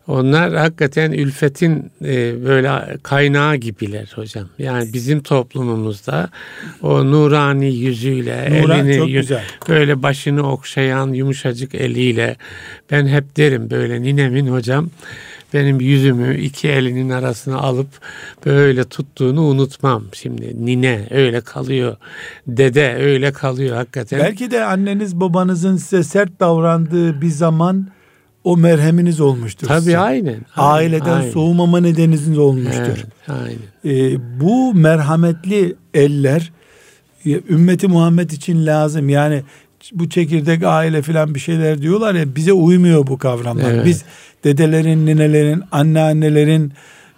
Onlar hakikaten ülfetin e, böyle kaynağı gibiler hocam. Yani bizim toplumumuzda o nurani yüzüyle, Nuran, elini güzel. böyle başını okşayan yumuşacık eliyle ben hep derim böyle ninemin hocam benim yüzümü iki elinin arasına alıp böyle tuttuğunu unutmam. Şimdi nine öyle kalıyor. Dede öyle kalıyor hakikaten. Belki de anneniz babanızın size sert davrandığı bir zaman o merheminiz olmuştur. Tabii size. aynen. Aileden aynen. soğumama nedeniniz olmuştur. Evet, aynen. Ee, bu merhametli eller ümmeti Muhammed için lazım. Yani bu çekirdek aile falan bir şeyler diyorlar ya bize uymuyor bu kavramlar. Evet. Biz dedelerin, ninelerin, anneannelerin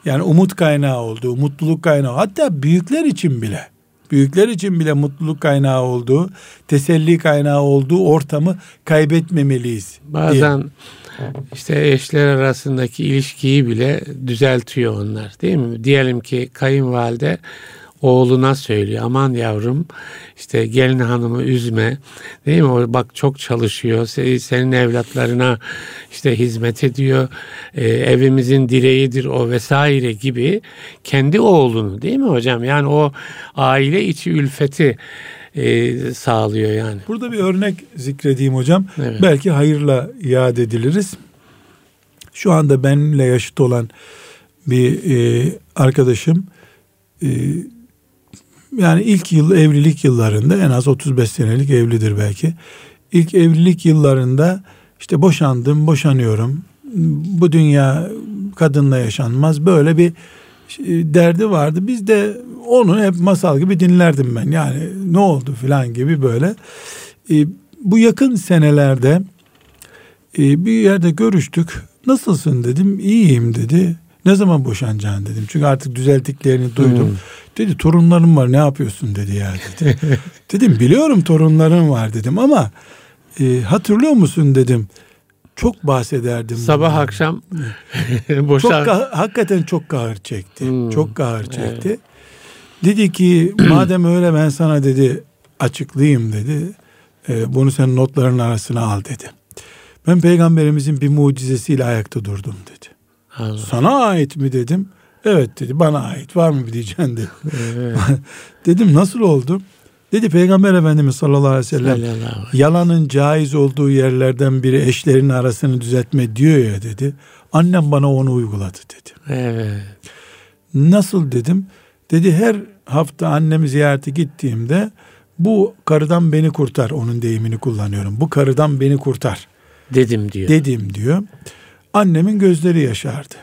yani umut kaynağı olduğu, mutluluk kaynağı hatta büyükler için bile büyükler için bile mutluluk kaynağı olduğu, teselli kaynağı olduğu ortamı kaybetmemeliyiz. Bazen diye işte eşler arasındaki ilişkiyi bile düzeltiyor onlar değil mi? Diyelim ki kayınvalide oğluna söylüyor aman yavrum işte gelin hanımı üzme. Değil mi? O bak çok çalışıyor senin evlatlarına işte hizmet ediyor e, evimizin direğidir o vesaire gibi kendi oğlunu değil mi hocam? Yani o aile içi ülfeti e, sağlıyor yani. Burada bir örnek zikredeyim hocam. Evet. Belki hayırla yad ediliriz. Şu anda benimle yaşıt olan bir e, arkadaşım e, yani ilk yıl evlilik yıllarında en az 35 senelik evlidir belki. İlk evlilik yıllarında işte boşandım, boşanıyorum. Bu dünya kadınla yaşanmaz. Böyle bir derdi vardı. Biz de onu hep masal gibi dinlerdim ben. Yani ne oldu filan gibi böyle. E, bu yakın senelerde e, bir yerde görüştük. Nasılsın dedim. İyiyim dedi. Ne zaman boşanacaksın dedim. Çünkü artık düzelttiklerini duydum. Hmm. Dedi torunlarım var ne yapıyorsun dedi ya dedi. dedim biliyorum torunlarım var dedim ama e, hatırlıyor musun dedim. Çok bahsederdim. Sabah bundan. akşam boşa... Çok hakikaten çok kahır çekti. Hmm. Çok kahır çekti. Evet. Dedi ki madem öyle ben sana dedi açıklayayım dedi. E, bunu sen notların arasına al dedi. Ben peygamberimizin bir mucizesiyle ayakta durdum dedi. Allah. Sana ait mi dedim. Evet dedi bana ait var mı diyeceksin dedi. Evet. dedim nasıl oldu? Dedi Peygamber Efendimiz sallallahu aleyhi ve sellem yalanın caiz olduğu yerlerden biri eşlerin arasını düzeltme diyor ya dedi. Annem bana onu uyguladı dedi. Evet. Nasıl dedim? Dedi her hafta annemi ziyarete gittiğimde bu karıdan beni kurtar. Onun deyimini kullanıyorum. Bu karıdan beni kurtar. Dedim diyor. Dedim diyor. Annemin gözleri yaşardı.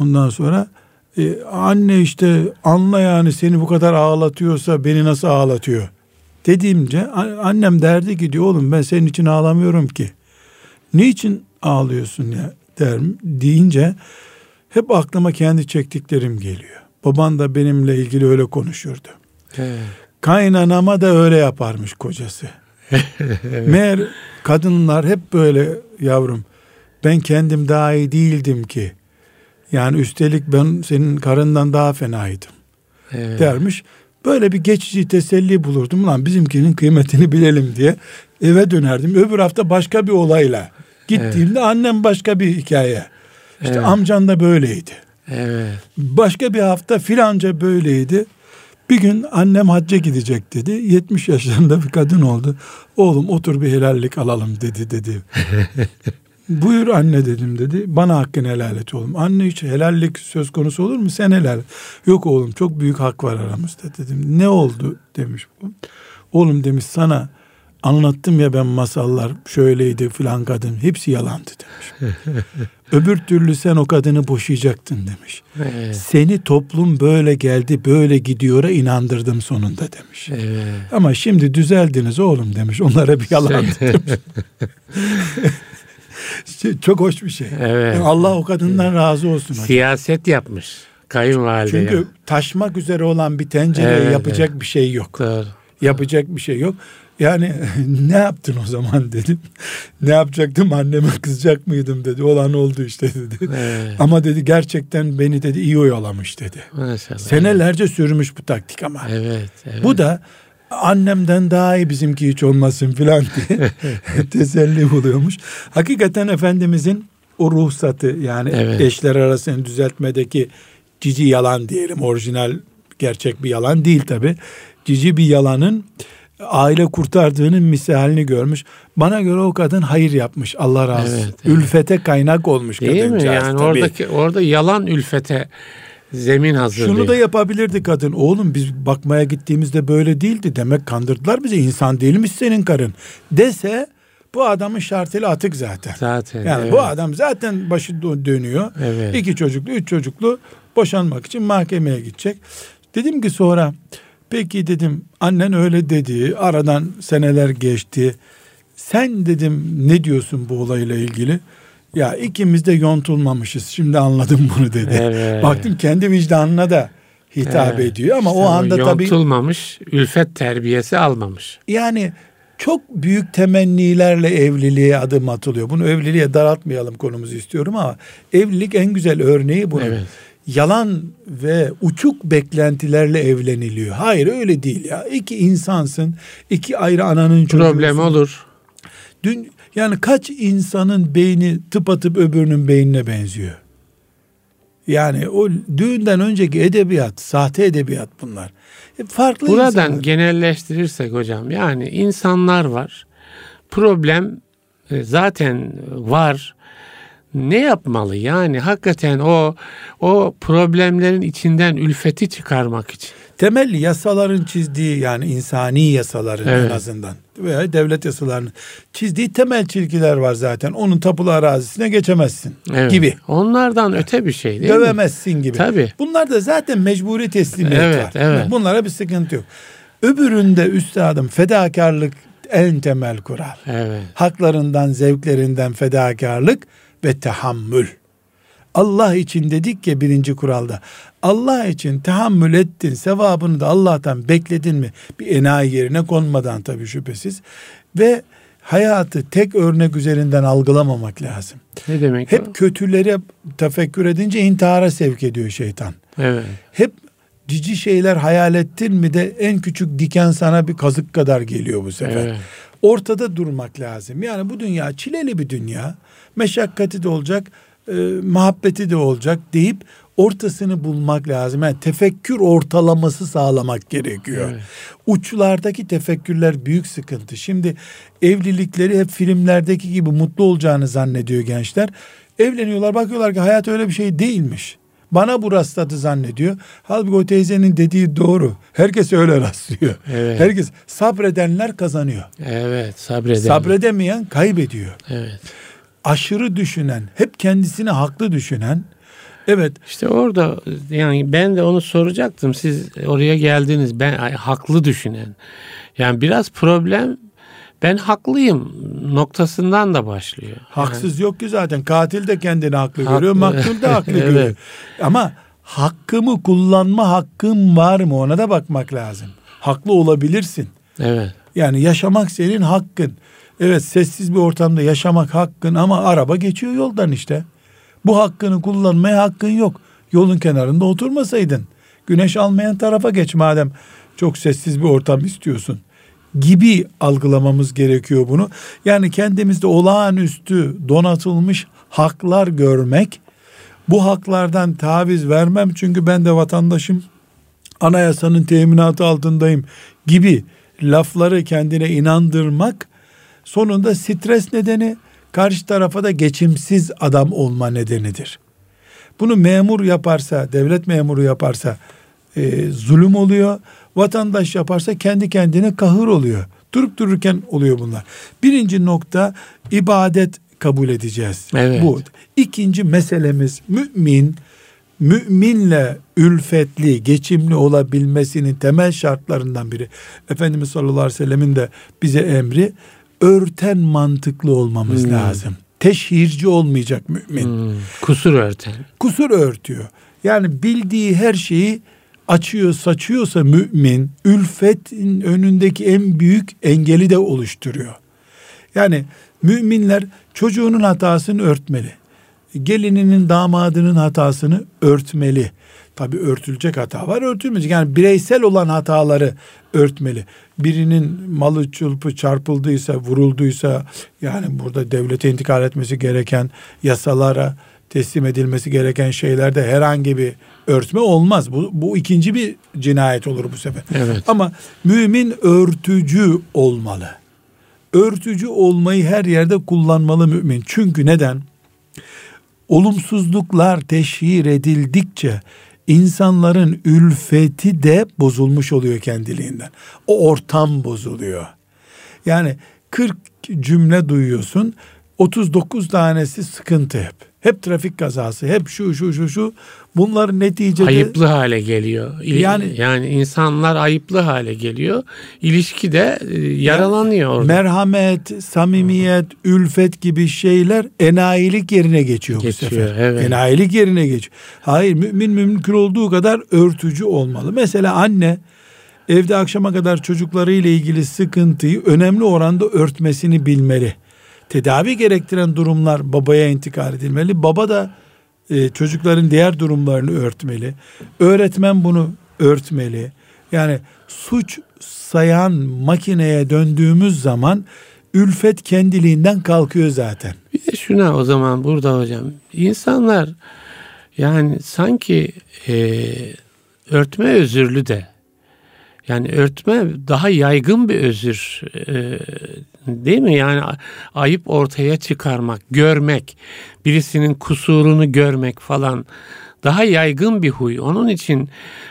Ondan sonra e, anne işte anla yani seni bu kadar ağlatıyorsa beni nasıl ağlatıyor dediğimce annem derdi ki diyor oğlum ben senin için ağlamıyorum ki. Niçin ağlıyorsun ya der deyince hep aklıma kendi çektiklerim geliyor. Baban da benimle ilgili öyle konuşurdu. Evet. Kaynanama da öyle yaparmış kocası. evet. Meğer kadınlar hep böyle yavrum ben kendim daha iyi değildim ki yani üstelik ben senin karından daha fenaydım evet. dermiş. Böyle bir geçici teselli bulurdum. Lan bizimkinin kıymetini bilelim diye eve dönerdim. Öbür hafta başka bir olayla gittiğimde evet. annem başka bir hikaye. İşte evet. amcan da böyleydi. Evet. Başka bir hafta filanca böyleydi. Bir gün annem hacca gidecek dedi. 70 yaşlarında bir kadın oldu. Oğlum otur bir helallik alalım dedi dedi. Buyur anne dedim dedi. Bana hakkını helal et oğlum. Anne hiç helallik söz konusu olur mu? Sen helal. Yok oğlum çok büyük hak var aramızda dedim. Ne oldu demiş bu. Oğlum demiş sana anlattım ya ben masallar şöyleydi filan kadın. Hepsi yalandı demiş. Öbür türlü sen o kadını boşayacaktın demiş. Evet. Seni toplum böyle geldi böyle gidiyora inandırdım sonunda demiş. Evet. Ama şimdi düzeldiniz oğlum demiş. Onlara bir yalan demiş. Çok hoş bir şey. Evet. Yani Allah o kadından razı olsun. Hocam. Siyaset yapmış kayınvalide. Çünkü ya. taşmak üzere olan bir tencereye evet, yapacak evet. bir şey yok. Doğru. Yapacak bir şey yok. Yani ne yaptın o zaman dedim. ne yapacaktım anneme kızacak mıydım dedi. Olan oldu işte dedi. Evet. Ama dedi gerçekten beni dedi iyi oyalamış dedi. Maşallah. Senelerce sürmüş bu taktik ama. Evet, evet. Bu da annemden daha iyi bizimki hiç olmasın filan diye teselli buluyormuş. Hakikaten Efendimizin o ruhsatı yani evet. eşler arasını düzeltmedeki cici yalan diyelim orijinal gerçek bir yalan değil tabi. Cici bir yalanın aile kurtardığının misalini görmüş. Bana göre o kadın hayır yapmış. Allah razı olsun. Evet, evet. Ülfete kaynak olmuş Değil mi? Yani tabii. oradaki orada yalan ülfete zemin hazırlıyor. Şunu da yapabilirdi kadın. Oğlum biz bakmaya gittiğimizde böyle değildi. Demek kandırdılar bizi. İnsan değilmiş senin karın. Dese bu adamın şartıyla atık zaten. Zaten. Yani evet. bu adam zaten başı dönüyor. Evet. İki çocuklu, üç çocuklu boşanmak için mahkemeye gidecek. Dedim ki sonra peki dedim annen öyle dedi. Aradan seneler geçti. Sen dedim ne diyorsun bu olayla ilgili? Ya ikimiz de yontulmamışız. Şimdi anladım bunu dedi. Evet. Baktım kendi vicdanına da hitap evet. ediyor ama işte o anda tabii yontulmamış, ülfet terbiyesi almamış. Yani çok büyük temennilerle evliliğe adım atılıyor. Bunu evliliğe daraltmayalım konumuzu istiyorum ama evlilik en güzel örneği bunun. Evet. Yalan ve uçuk beklentilerle evleniliyor. Hayır öyle değil ya. İki insansın, iki ayrı ananın çocuğusun. Problem olur. Dün yani kaç insanın beyni tıpatıp öbürünün beynine benziyor. Yani o düğünden önceki edebiyat, sahte edebiyat bunlar. E farklı Buradan insanlar. genelleştirirsek hocam yani insanlar var. Problem e, zaten var. Ne yapmalı yani hakikaten o o problemlerin içinden ülfeti çıkarmak için temel yasaların çizdiği yani insani yasaların evet. en azından veya devlet yasalarının çizdiği temel çizgiler var zaten. Onun tapulu arazisine geçemezsin evet. gibi. Onlardan öte bir şey değil Dövemezsin mi? gibi. Tabii. Bunlar da zaten mecburi teslimiyet evet, var. Evet. Bunlara bir sıkıntı yok. Öbüründe üstadım fedakarlık en temel kural. Evet. Haklarından, zevklerinden fedakarlık ve tahammül. Allah için dedik ya birinci kuralda. Allah için tahammül ettin, sevabını da Allah'tan bekledin mi? Bir enayi yerine konmadan tabii şüphesiz. Ve hayatı tek örnek üzerinden algılamamak lazım. Ne demek Hep o? kötüleri tefekkür edince intihara sevk ediyor şeytan. Evet. Hep cici şeyler hayal ettin mi de en küçük diken sana bir kazık kadar geliyor bu sefer. Evet. Ortada durmak lazım. Yani bu dünya çileli bir dünya. Meşakkati de olacak, e, muhabbeti de olacak deyip ortasını bulmak lazım. Yani tefekkür ortalaması sağlamak gerekiyor. Evet. Uçlardaki tefekkürler büyük sıkıntı. Şimdi evlilikleri hep filmlerdeki gibi mutlu olacağını zannediyor gençler. Evleniyorlar bakıyorlar ki hayat öyle bir şey değilmiş. Bana bu rastladı zannediyor. Halbuki o teyzenin dediği doğru. Herkes öyle rastlıyor. Evet. Herkes sabredenler kazanıyor. Evet sabredelim. Sabredemeyen kaybediyor. Evet. Aşırı düşünen, hep kendisini haklı düşünen, evet İşte orada yani ben de onu soracaktım. Siz oraya geldiniz. Ben ay, haklı düşünen. Yani biraz problem ben haklıyım noktasından da başlıyor. haksız yok ki zaten. Katil de kendini haklı, Haklı. görüyor, maktul da haklı Evet. görüyor. Ama hakkımı kullanma hakkım var mı ona da bakmak lazım. Haklı olabilirsin. Evet. Yani yaşamak senin hakkın. Evet sessiz bir ortamda yaşamak hakkın ama araba geçiyor yoldan işte. Bu hakkını kullanmaya hakkın yok. Yolun kenarında oturmasaydın. Güneş almayan tarafa geç madem çok sessiz bir ortam istiyorsun. Gibi algılamamız gerekiyor bunu. Yani kendimizde olağanüstü donatılmış haklar görmek. Bu haklardan taviz vermem çünkü ben de vatandaşım anayasanın teminatı altındayım gibi lafları kendine inandırmak sonunda stres nedeni karşı tarafa da geçimsiz adam olma nedenidir. Bunu memur yaparsa, devlet memuru yaparsa e, zulüm oluyor. Vatandaş yaparsa kendi kendine kahır oluyor. Durup dururken oluyor bunlar. Birinci nokta ibadet kabul edeceğiz. Evet. Bu. İkinci meselemiz mümin müminle ülfetli, geçimli olabilmesinin temel şartlarından biri. Efendimiz sallallahu aleyhi ve sellemin de bize emri örten mantıklı olmamız Hmm. lazım. Teşhirci olmayacak mümin. Hmm, Kusur örten. Kusur örtüyor. Yani bildiği her şeyi açıyor, saçıyorsa mümin ülfetin önündeki en büyük engeli de oluşturuyor. Yani müminler çocuğunun hatasını örtmeli. Gelininin damadının hatasını örtmeli. Tabi örtülecek hata var örtülmeyecek. Yani bireysel olan hataları örtmeli. Birinin malı çulpu çarpıldıysa, vurulduysa yani burada devlete intikal etmesi gereken yasalara teslim edilmesi gereken şeylerde herhangi bir örtme olmaz. Bu, bu ikinci bir cinayet olur bu sefer. Evet. Ama mümin örtücü olmalı. Örtücü olmayı her yerde kullanmalı mümin. Çünkü neden? Olumsuzluklar teşhir edildikçe insanların ülfeti de bozulmuş oluyor kendiliğinden. O ortam bozuluyor. Yani 40 cümle duyuyorsun. 39 tanesi sıkıntı hep. Hep trafik kazası, hep şu şu şu şu. Bunların neticede Ayıplı hale geliyor. İl- Yani- yani insanlar ayıplı hale geliyor. İlişki de e, yaralanıyor orada. merhamet, samimiyet, ülfet gibi şeyler enayilik yerine geçiyor, bu Geçiyor, sefer. evet. Enayilik yerine geçiyor. Hayır mümin mümkün olduğu kadar örtücü olmalı. Mesela anne evde akşama kadar çocuklarıyla ilgili sıkıntıyı önemli oranda örtmesini bilmeli. Tedavi gerektiren durumlar babaya intikal edilmeli. Baba da e, çocukların diğer durumlarını örtmeli. Öğretmen bunu örtmeli. Yani suç sayan makineye döndüğümüz zaman ülfet kendiliğinden kalkıyor zaten. Bir de şuna o zaman burada hocam. İnsanlar yani sanki e, örtme özürlü de yani örtme daha yaygın bir özür e, değil mi? Yani ayıp ortaya çıkarmak, görmek, birisinin kusurunu görmek falan daha yaygın bir huy. Onun için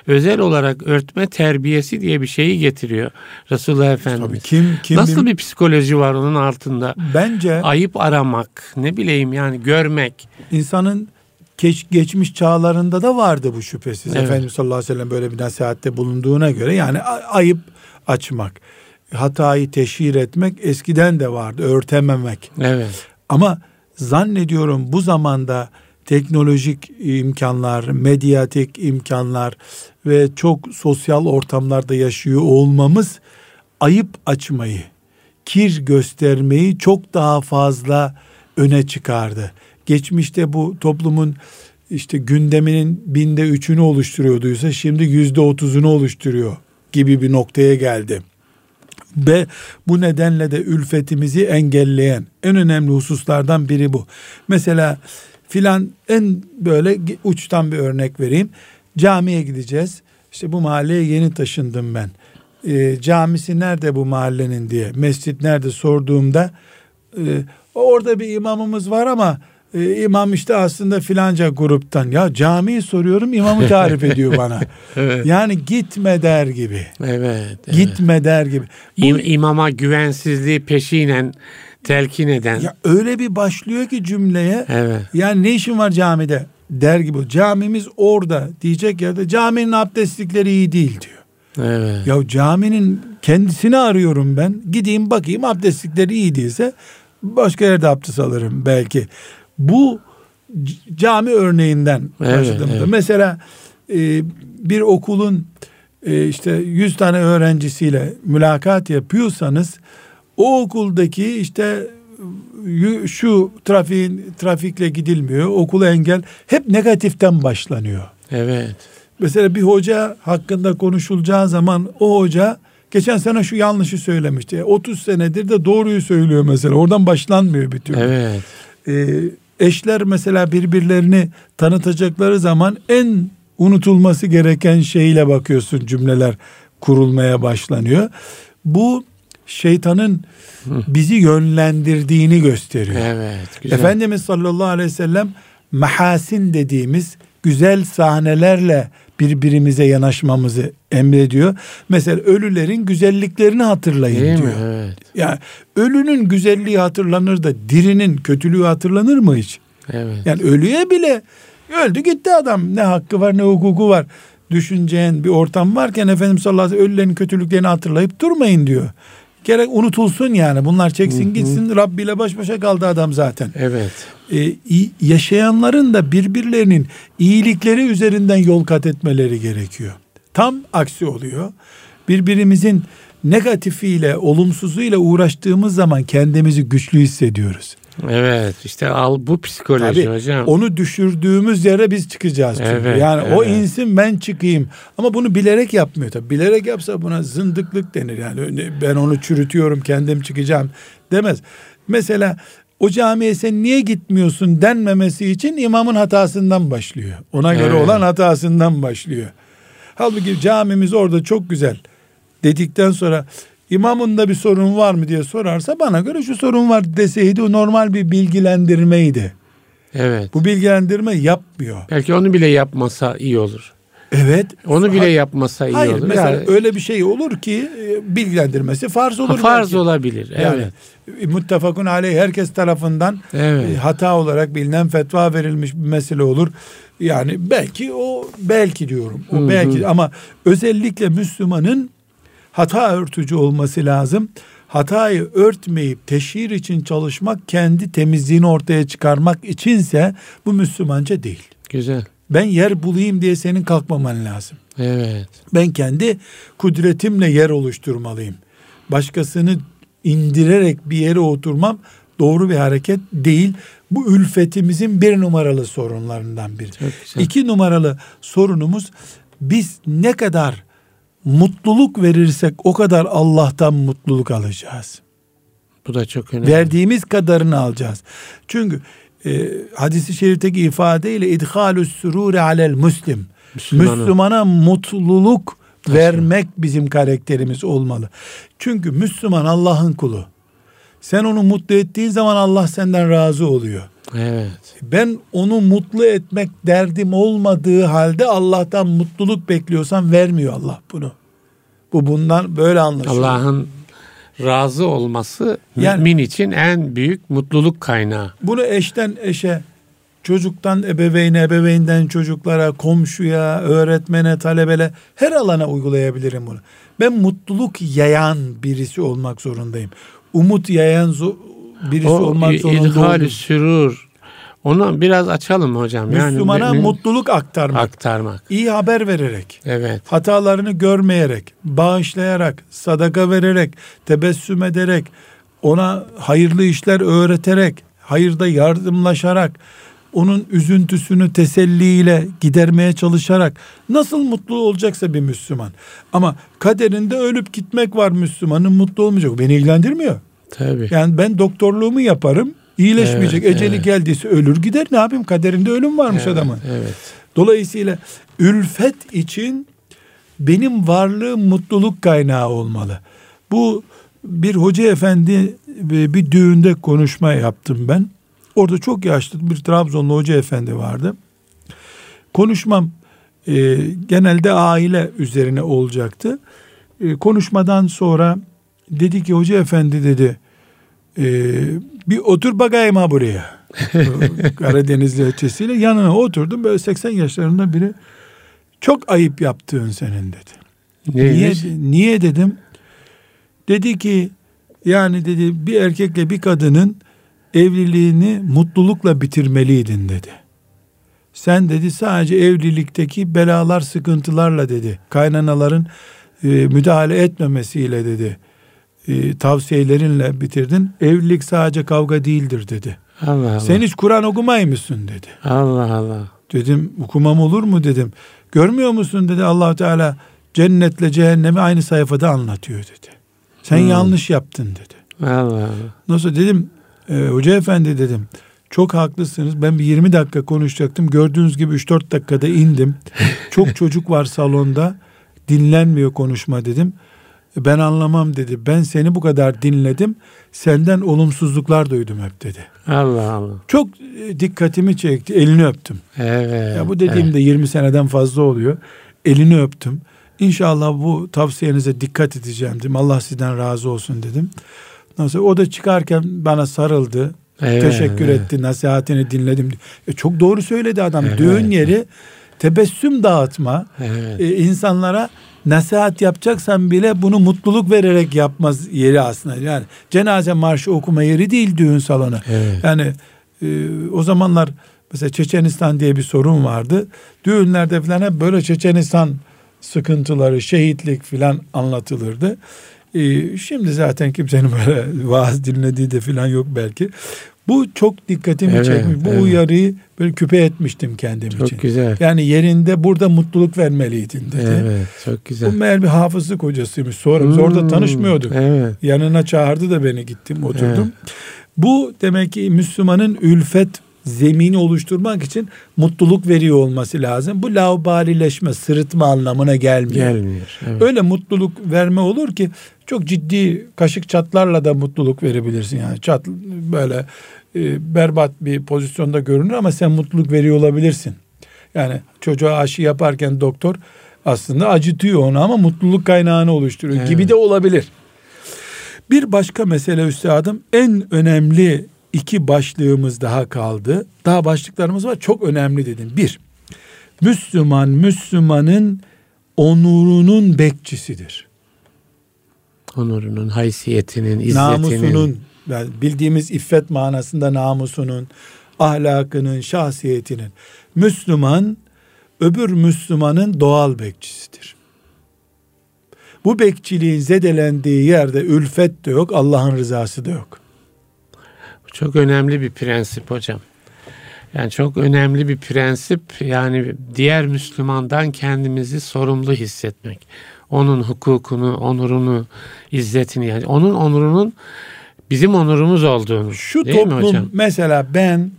özel olarak örtme terbiyesi diye bir şeyi getiriyor Resulullah Efendimiz. Tabii kim kim Nasıl bil- bir psikoloji var onun altında? bence Ayıp aramak, ne bileyim yani görmek. insanın geç, geçmiş çağlarında da vardı bu şüphesiz. Evet. Efendimiz sallallahu aleyhi ve sellem böyle bir nasihatte bulunduğuna göre yani ayıp açmak, hatayı teşhir etmek eskiden de vardı, örtememek. Evet. Ama zannediyorum bu zamanda teknolojik imkanlar, medyatik imkanlar ve çok sosyal ortamlarda yaşıyor olmamız ayıp açmayı, kir göstermeyi çok daha fazla öne çıkardı. Geçmişte bu toplumun işte gündeminin binde üçünü oluşturuyorduysa şimdi yüzde otuzunu oluşturuyor gibi bir noktaya geldi. Ve bu nedenle de ülfetimizi engelleyen en önemli hususlardan biri bu. Mesela filan en böyle uçtan bir örnek vereyim. Camiye gideceğiz. İşte bu mahalleye yeni taşındım ben. E, camisi nerede bu mahallenin diye, mescit nerede sorduğumda e, orada bir imamımız var ama e, imam işte aslında filanca gruptan. Ya camiyi soruyorum imamı tarif ediyor bana. evet. Yani gitme der gibi. Evet. evet. Gitme der gibi. Bu, İm, imama güvensizliği peşinen telkin eden. Ya öyle bir başlıyor ki cümleye. Evet. Yani ne işin var camide der gibi. Camimiz orada diyecek yerde caminin abdestlikleri iyi değil diyor. Evet. Ya caminin kendisini arıyorum ben. Gideyim bakayım abdestlikleri iyi değilse başka yerde abdest alırım belki. Bu cami örneğinden evet, başladığımda. Evet. Mesela e, bir okulun e, işte 100 tane öğrencisiyle mülakat yapıyorsanız o okuldaki işte şu trafiğin trafikle gidilmiyor, okula engel hep negatiften başlanıyor. Evet. Mesela bir hoca hakkında konuşulacağı zaman o hoca geçen sene şu yanlışı söylemişti. 30 senedir de doğruyu söylüyor mesela. Oradan başlanmıyor bir türlü. Evet. Ee, eşler mesela birbirlerini tanıtacakları zaman en unutulması gereken şeyle bakıyorsun cümleler kurulmaya başlanıyor. Bu şeytanın bizi yönlendirdiğini gösteriyor. Evet. Güzel. Efendimiz sallallahu aleyhi ve sellem mahasin dediğimiz güzel sahnelerle birbirimize yanaşmamızı emrediyor. Mesela ölülerin güzelliklerini hatırlayın Değil diyor. Mi? Evet. Yani ölünün güzelliği hatırlanır da dirinin kötülüğü hatırlanır mı hiç? Evet. Yani ölüye bile öldü gitti adam ne hakkı var ne hukuku var düşüneceğin bir ortam varken Efendimiz sallallahu aleyhi ve sellem ölülerin kötülüklerini hatırlayıp durmayın diyor. Gerek unutulsun yani bunlar çeksin gitsin Rabbi ile baş başa kaldı adam zaten. Evet. Ee, yaşayanların da birbirlerinin iyilikleri üzerinden yol kat etmeleri gerekiyor. Tam aksi oluyor. Birbirimizin negatifiyle, olumsuzluğuyla uğraştığımız zaman kendimizi güçlü hissediyoruz. Evet işte al bu psikoloji Tabii, hocam. Onu düşürdüğümüz yere biz çıkacağız. Çünkü. Evet, yani evet. o insin ben çıkayım. Ama bunu bilerek yapmıyor tabii. Bilerek yapsa buna zındıklık denir. Yani ben onu çürütüyorum kendim çıkacağım demez. Mesela o camiye sen niye gitmiyorsun denmemesi için imamın hatasından başlıyor. Ona göre evet. olan hatasından başlıyor. Halbuki camimiz orada çok güzel dedikten sonra imamında bir sorun var mı diye sorarsa bana göre şu sorun var deseydi o normal bir bilgilendirmeydi. Evet. Bu bilgilendirme yapmıyor. Belki onu bile yapmasa iyi olur. Evet. Onu bile yapmasa iyi hayır, olur. Mesela yani, öyle bir şey olur ki e, bilgilendirmesi farz olur. Ha, farz belki. olabilir. Evet. Yani e, muttefakun aleyh herkes tarafından evet. E, hata olarak bilinen fetva verilmiş bir mesele olur. Yani belki o belki diyorum. O Hı-hı. belki ama özellikle Müslümanın hata örtücü olması lazım. Hatayı örtmeyip teşhir için çalışmak kendi temizliğini ortaya çıkarmak içinse bu Müslümanca değil. Güzel. Ben yer bulayım diye senin kalkmaman lazım. Evet. Ben kendi kudretimle yer oluşturmalıyım. Başkasını indirerek bir yere oturmam doğru bir hareket değil. Bu ülfetimizin bir numaralı sorunlarından biri. İki numaralı sorunumuz biz ne kadar mutluluk verirsek o kadar Allah'tan mutluluk alacağız. Bu da çok önemli. Verdiğimiz kadarını alacağız. Çünkü e, hadisi şerifteki ifadeyle idhalus sururi alel muslim. Müslümana, Müslümana mutluluk Taşın. vermek bizim karakterimiz olmalı. Çünkü Müslüman Allah'ın kulu. Sen onu mutlu ettiğin zaman Allah senden razı oluyor. Evet. Ben onu mutlu etmek derdim olmadığı halde Allah'tan mutluluk bekliyorsam vermiyor Allah bunu. Bu bundan böyle anlaşılıyor. Allah'ın razı olması yani, mümin için en büyük mutluluk kaynağı. Bunu eşten eşe, çocuktan ebeveyne, ebeveynden çocuklara, komşuya, öğretmene, talebele her alana uygulayabilirim bunu. Ben mutluluk yayan birisi olmak zorundayım. Umut yayan birisi o, olmak zorunda İdhal-i sürur. Onu biraz açalım hocam. Müslümana yani, mutluluk aktarmak. Aktarmak. İyi haber vererek. Evet. Hatalarını görmeyerek, bağışlayarak, sadaka vererek, tebessüm ederek, ona hayırlı işler öğreterek, hayırda yardımlaşarak, onun üzüntüsünü teselliyle gidermeye çalışarak nasıl mutlu olacaksa bir Müslüman. Ama kaderinde ölüp gitmek var Müslümanın mutlu olmayacak. Beni ilgilendirmiyor. Tabii. Yani ben doktorluğumu yaparım. iyileşmeyecek. Evet, Eceli evet. geldiyse ölür gider. Ne yapayım? Kaderinde ölüm varmış evet, adamın. Evet. Dolayısıyla ülfet için benim varlığım mutluluk kaynağı olmalı. Bu bir hoca efendi bir düğünde konuşma yaptım ben. Orada çok yaşlı bir Trabzonlu hoca efendi vardı. Konuşmam e, genelde aile üzerine olacaktı. E, konuşmadan sonra dedi ki hoca efendi dedi e, bir otur bakayım ha buraya. Karadeniz lehçesiyle yanına oturdum böyle 80 yaşlarında biri çok ayıp yaptığın senin dedi. Neymiş? Niye, niye dedim? Dedi ki yani dedi bir erkekle bir kadının evliliğini mutlulukla bitirmeliydin dedi. Sen dedi sadece evlilikteki belalar sıkıntılarla dedi. Kaynanaların e, müdahale etmemesiyle dedi. E, tavsiyelerinle bitirdin. Evlilik sadece kavga değildir dedi. Allah Allah. Sen hiç Kur'an okumay mısın dedi. Allah Allah. Dedim okumam olur mu dedim. Görmüyor musun dedi allah Teala cennetle cehennemi aynı sayfada anlatıyor dedi. Sen hmm. yanlış yaptın dedi. Allah Allah. Nasıl dedim e, hoca efendi dedim. Çok haklısınız. Ben bir 20 dakika konuşacaktım. Gördüğünüz gibi 3-4 dakikada indim. Çok çocuk var salonda. Dinlenmiyor konuşma dedim. Ben anlamam dedi. Ben seni bu kadar dinledim. Senden olumsuzluklar duydum hep dedi. Allah Allah. Çok e, dikkatimi çekti. Elini öptüm. Evet. Ya bu dediğimde evet. 20 seneden fazla oluyor. Elini öptüm. İnşallah bu tavsiyenize dikkat edeceğim dedim. Allah sizden razı olsun dedim. Nasıl o da çıkarken bana sarıldı. Evet, teşekkür evet. etti. Nasihatini dinledim. E çok doğru söyledi adam. Evet. Düğün yeri tebessüm dağıtma. Evet. E, insanlara nasihat yapacaksan bile bunu mutluluk vererek yapmaz yeri aslında. Yani cenaze marşı okuma yeri değil düğün salonu. Evet. Yani e, o zamanlar mesela Çeçenistan diye bir sorun vardı. Düğünlerde falan hep böyle Çeçenistan sıkıntıları, şehitlik filan anlatılırdı. Ee, şimdi zaten kimsenin böyle vaaz dinlediği de filan yok belki. Bu çok dikkatimi evet, çekmiş. Bu evet. uyarıyı böyle küpe etmiştim kendim çok için. Çok güzel. Yani yerinde burada mutluluk vermeliydin dedi. Evet, çok güzel. Bu meğer bir hafızlık hocasıymış. Sonra hmm, orada tanışmıyorduk. Evet. Yanına çağırdı da beni gittim oturdum. Evet. Bu demek ki Müslümanın ülfet zemini oluşturmak için mutluluk veriyor olması lazım. Bu laubalileşme, sırıtma anlamına gelmiyor. Gelmiyor. Evet. Öyle mutluluk verme olur ki çok ciddi kaşık çatlarla da mutluluk verebilirsin. Yani çat böyle e, berbat bir pozisyonda görünür ama sen mutluluk veriyor olabilirsin. Yani çocuğa aşı yaparken doktor aslında acıtıyor onu ama mutluluk kaynağını oluşturuyor evet. gibi de olabilir. Bir başka mesele üstadım en önemli iki başlığımız daha kaldı. Daha başlıklarımız var. Çok önemli dedim. Bir, Müslüman, Müslümanın onurunun bekçisidir. Onurunun, haysiyetinin, izzetinin. Namusunun, yani bildiğimiz iffet manasında namusunun, ahlakının, şahsiyetinin. Müslüman, öbür Müslümanın doğal bekçisidir. Bu bekçiliğin zedelendiği yerde ülfet de yok, Allah'ın rızası da yok. Çok önemli bir prensip hocam. Yani çok önemli bir prensip yani diğer Müslümandan kendimizi sorumlu hissetmek. Onun hukukunu, onurunu, izzetini yani onun onurunun bizim onurumuz olduğunu. Şu değil toplum mi hocam? mesela ben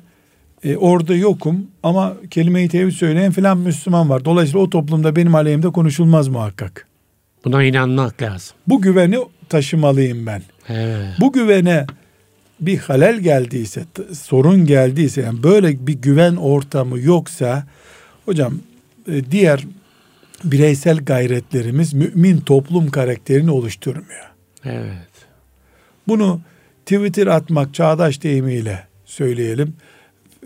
e, orada yokum ama kelime-i tevhid söyleyen filan Müslüman var. Dolayısıyla o toplumda benim aleyhimde konuşulmaz muhakkak. Buna inanmak lazım. Bu güveni taşımalıyım ben. Evet. Bu güvene bir halel geldiyse, sorun geldiyse, yani böyle bir güven ortamı yoksa, hocam e, diğer bireysel gayretlerimiz mümin toplum karakterini oluşturmuyor. Evet. Bunu Twitter atmak çağdaş deyimiyle söyleyelim.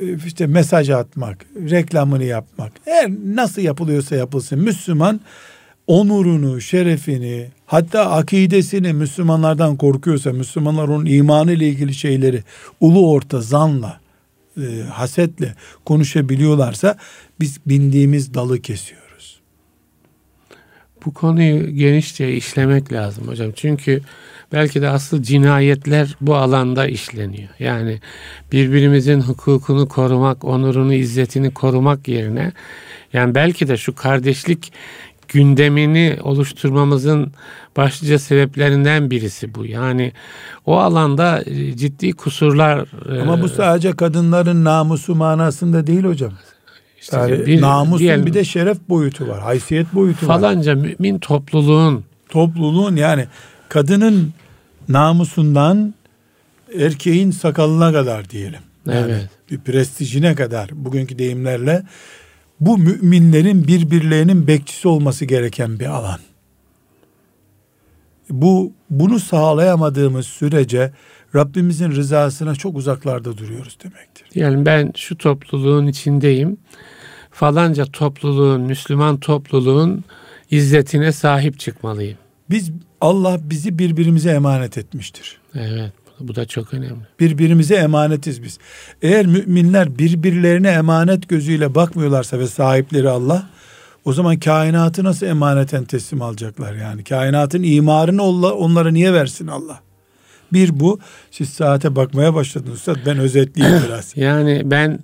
E, işte mesaj atmak, reklamını yapmak. Her nasıl yapılıyorsa yapılsın. Müslüman onurunu, şerefini, hatta akidesini Müslümanlardan korkuyorsa, Müslümanlar onun imanı ile ilgili şeyleri ulu orta zanla, e, hasetle konuşabiliyorlarsa biz bindiğimiz dalı kesiyoruz. Bu konuyu genişçe işlemek lazım hocam. Çünkü belki de asıl cinayetler bu alanda işleniyor. Yani birbirimizin hukukunu korumak, onurunu, izzetini korumak yerine yani belki de şu kardeşlik gündemini oluşturmamızın başlıca sebeplerinden birisi bu. Yani o alanda e, ciddi kusurlar. E, Ama bu sadece kadınların namusu manasında değil hocam. İşte yani bir, namusun diyelim, bir de şeref boyutu var, haysiyet boyutu falanca var. Falanca mümin topluluğun. Topluluğun yani kadının namusundan erkeğin sakalına kadar diyelim. Yani evet. Bir prestijine kadar bugünkü deyimlerle bu müminlerin birbirlerinin bekçisi olması gereken bir alan. Bu bunu sağlayamadığımız sürece Rabbimizin rızasına çok uzaklarda duruyoruz demektir. Yani ben şu topluluğun içindeyim. Falanca topluluğun, Müslüman topluluğun izzetine sahip çıkmalıyım. Biz Allah bizi birbirimize emanet etmiştir. Evet. Bu da çok önemli. Birbirimize emanetiz biz. Eğer müminler birbirlerine emanet gözüyle bakmıyorlarsa ve sahipleri Allah, o zaman kainatı nasıl emaneten teslim alacaklar yani? Kainatın imarını onlara niye versin Allah? Bir bu. Siz saate bakmaya başladınız Üstad. Ben özetleyeyim biraz. yani ben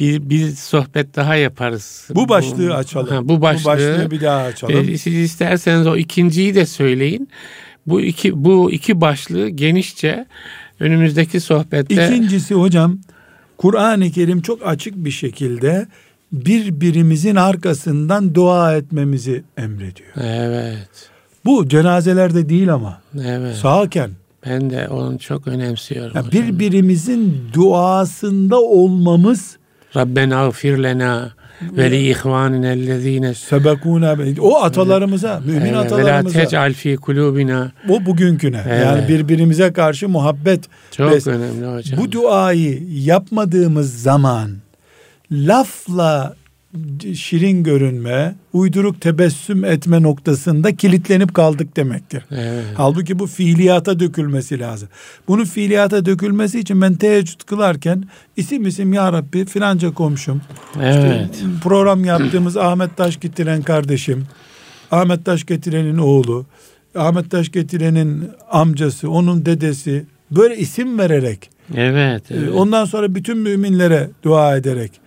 bir, bir sohbet daha yaparız. Bu başlığı bu, açalım. Ha, bu, başlığı, bu başlığı bir daha açalım. E, siz isterseniz o ikinciyi de söyleyin. Bu iki bu iki başlığı genişçe önümüzdeki sohbette. İkincisi hocam Kur'an-ı Kerim çok açık bir şekilde birbirimizin arkasından dua etmemizi emrediyor. Evet. Bu cenazelerde değil ama. Evet. Sağken. Ben de onu çok önemsiyorum. Yani birbirimizin duasında olmamız Rabbena gfir lena ve li ihvanina sebekuna o atalarımıza, mümin evet, atalarımıza. Ve la fi kulubina. O bugünküne. Evet. Yani birbirimize karşı muhabbet. Çok bes- önemli hocam. Bu duayı yapmadığımız zaman lafla şirin görünme, uyduruk tebessüm etme noktasında kilitlenip kaldık demektir. Evet. Halbuki bu fiiliyata dökülmesi lazım. Bunun fiiliyata dökülmesi için ben teheccüd kılarken isim isim ya Rabbi filanca komşum. Evet. İşte program yaptığımız Ahmet Taş getiren kardeşim, Ahmet Taş getirenin oğlu, Ahmet Taş getirenin amcası, onun dedesi böyle isim vererek Evet, evet. Ondan sonra bütün müminlere dua ederek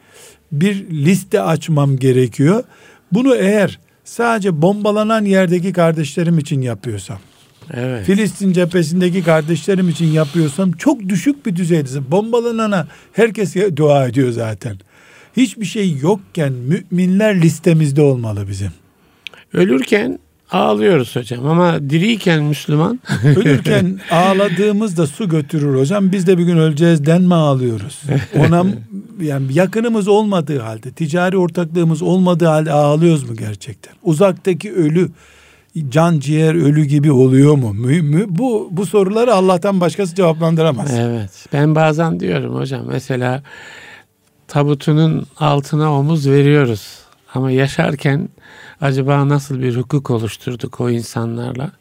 bir liste açmam gerekiyor. Bunu eğer sadece bombalanan yerdeki kardeşlerim için yapıyorsam, evet. Filistin cephesindeki kardeşlerim için yapıyorsam çok düşük bir düzeydesin. Bombalanana herkes dua ediyor zaten. Hiçbir şey yokken müminler listemizde olmalı bizim. Ölürken Ağlıyoruz hocam ama diriyken Müslüman. Ölürken ağladığımızda su götürür hocam. Biz de bir gün öleceğiz denme ağlıyoruz. Ona yani yakınımız olmadığı halde, ticari ortaklığımız olmadığı halde ağlıyoruz mu gerçekten? Uzaktaki ölü can ciğer ölü gibi oluyor mu? Bu bu soruları Allah'tan başkası cevaplandıramaz. Evet. Ben bazen diyorum hocam mesela tabutunun altına omuz veriyoruz. Ama yaşarken acaba nasıl bir hukuk oluşturduk o insanlarla?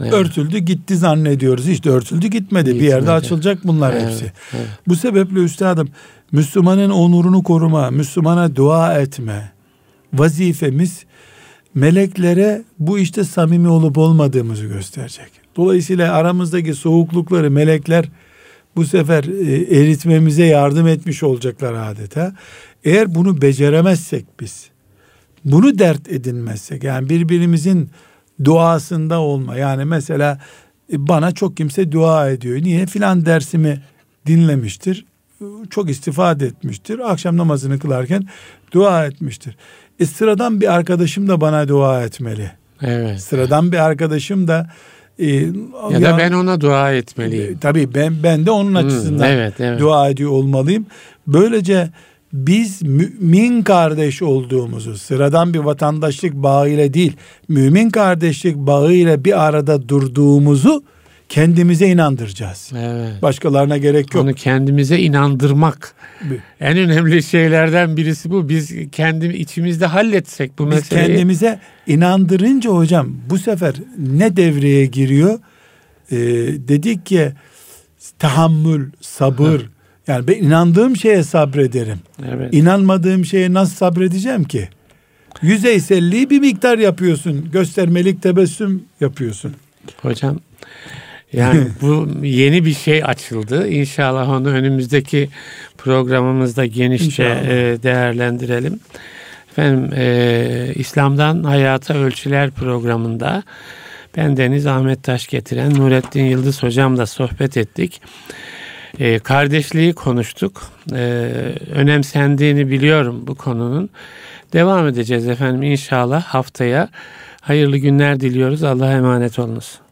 Evet. Örtüldü gitti zannediyoruz. De örtüldü gitmedi. gitmedi. Bir yerde açılacak bunlar evet, hepsi. Evet. Bu sebeple üstadım Müslümanın onurunu koruma, Müslümana dua etme vazifemiz meleklere bu işte samimi olup olmadığımızı gösterecek. Dolayısıyla aramızdaki soğuklukları melekler bu sefer e, eritmemize yardım etmiş olacaklar adeta. Eğer bunu beceremezsek biz, bunu dert edinmezsek yani birbirimizin duasında olma yani mesela e, bana çok kimse dua ediyor. Niye? Filan dersimi dinlemiştir. Çok istifade etmiştir. Akşam namazını kılarken dua etmiştir. E sıradan bir arkadaşım da bana dua etmeli. Evet. Sıradan bir arkadaşım da e, ya, ya da ben ona dua etmeliyim. E, tabii ben ben de onun hmm, açısından evet, evet. dua ediyor olmalıyım. Böylece biz mümin kardeş olduğumuzu sıradan bir vatandaşlık bağıyla değil mümin kardeşlik bağıyla bir arada durduğumuzu kendimize inandıracağız. Evet. Başkalarına gerek yok. Onu kendimize inandırmak en önemli şeylerden birisi bu. Biz kendi içimizde halletsek bu Biz meseleyi. Kendimize inandırınca hocam bu sefer ne devreye giriyor? Ee, dedik ki tahammül, sabır, yani ben inandığım şeye sabrederim. Evet. İnanmadığım şeye nasıl sabredeceğim ki? Yüzeyselliği bir miktar yapıyorsun. Göstermelik tebessüm yapıyorsun. Hocam yani bu yeni bir şey açıldı. İnşallah onu önümüzdeki programımızda genişçe e, değerlendirelim. Efendim e, İslam'dan Hayata Ölçüler programında ben Deniz Ahmet Taş getiren Nurettin Yıldız hocamla sohbet ettik. E, kardeşliği konuştuk. E, önemsendiğini biliyorum bu konunun. Devam edeceğiz efendim inşallah haftaya. Hayırlı günler diliyoruz. Allah'a emanet olunuz.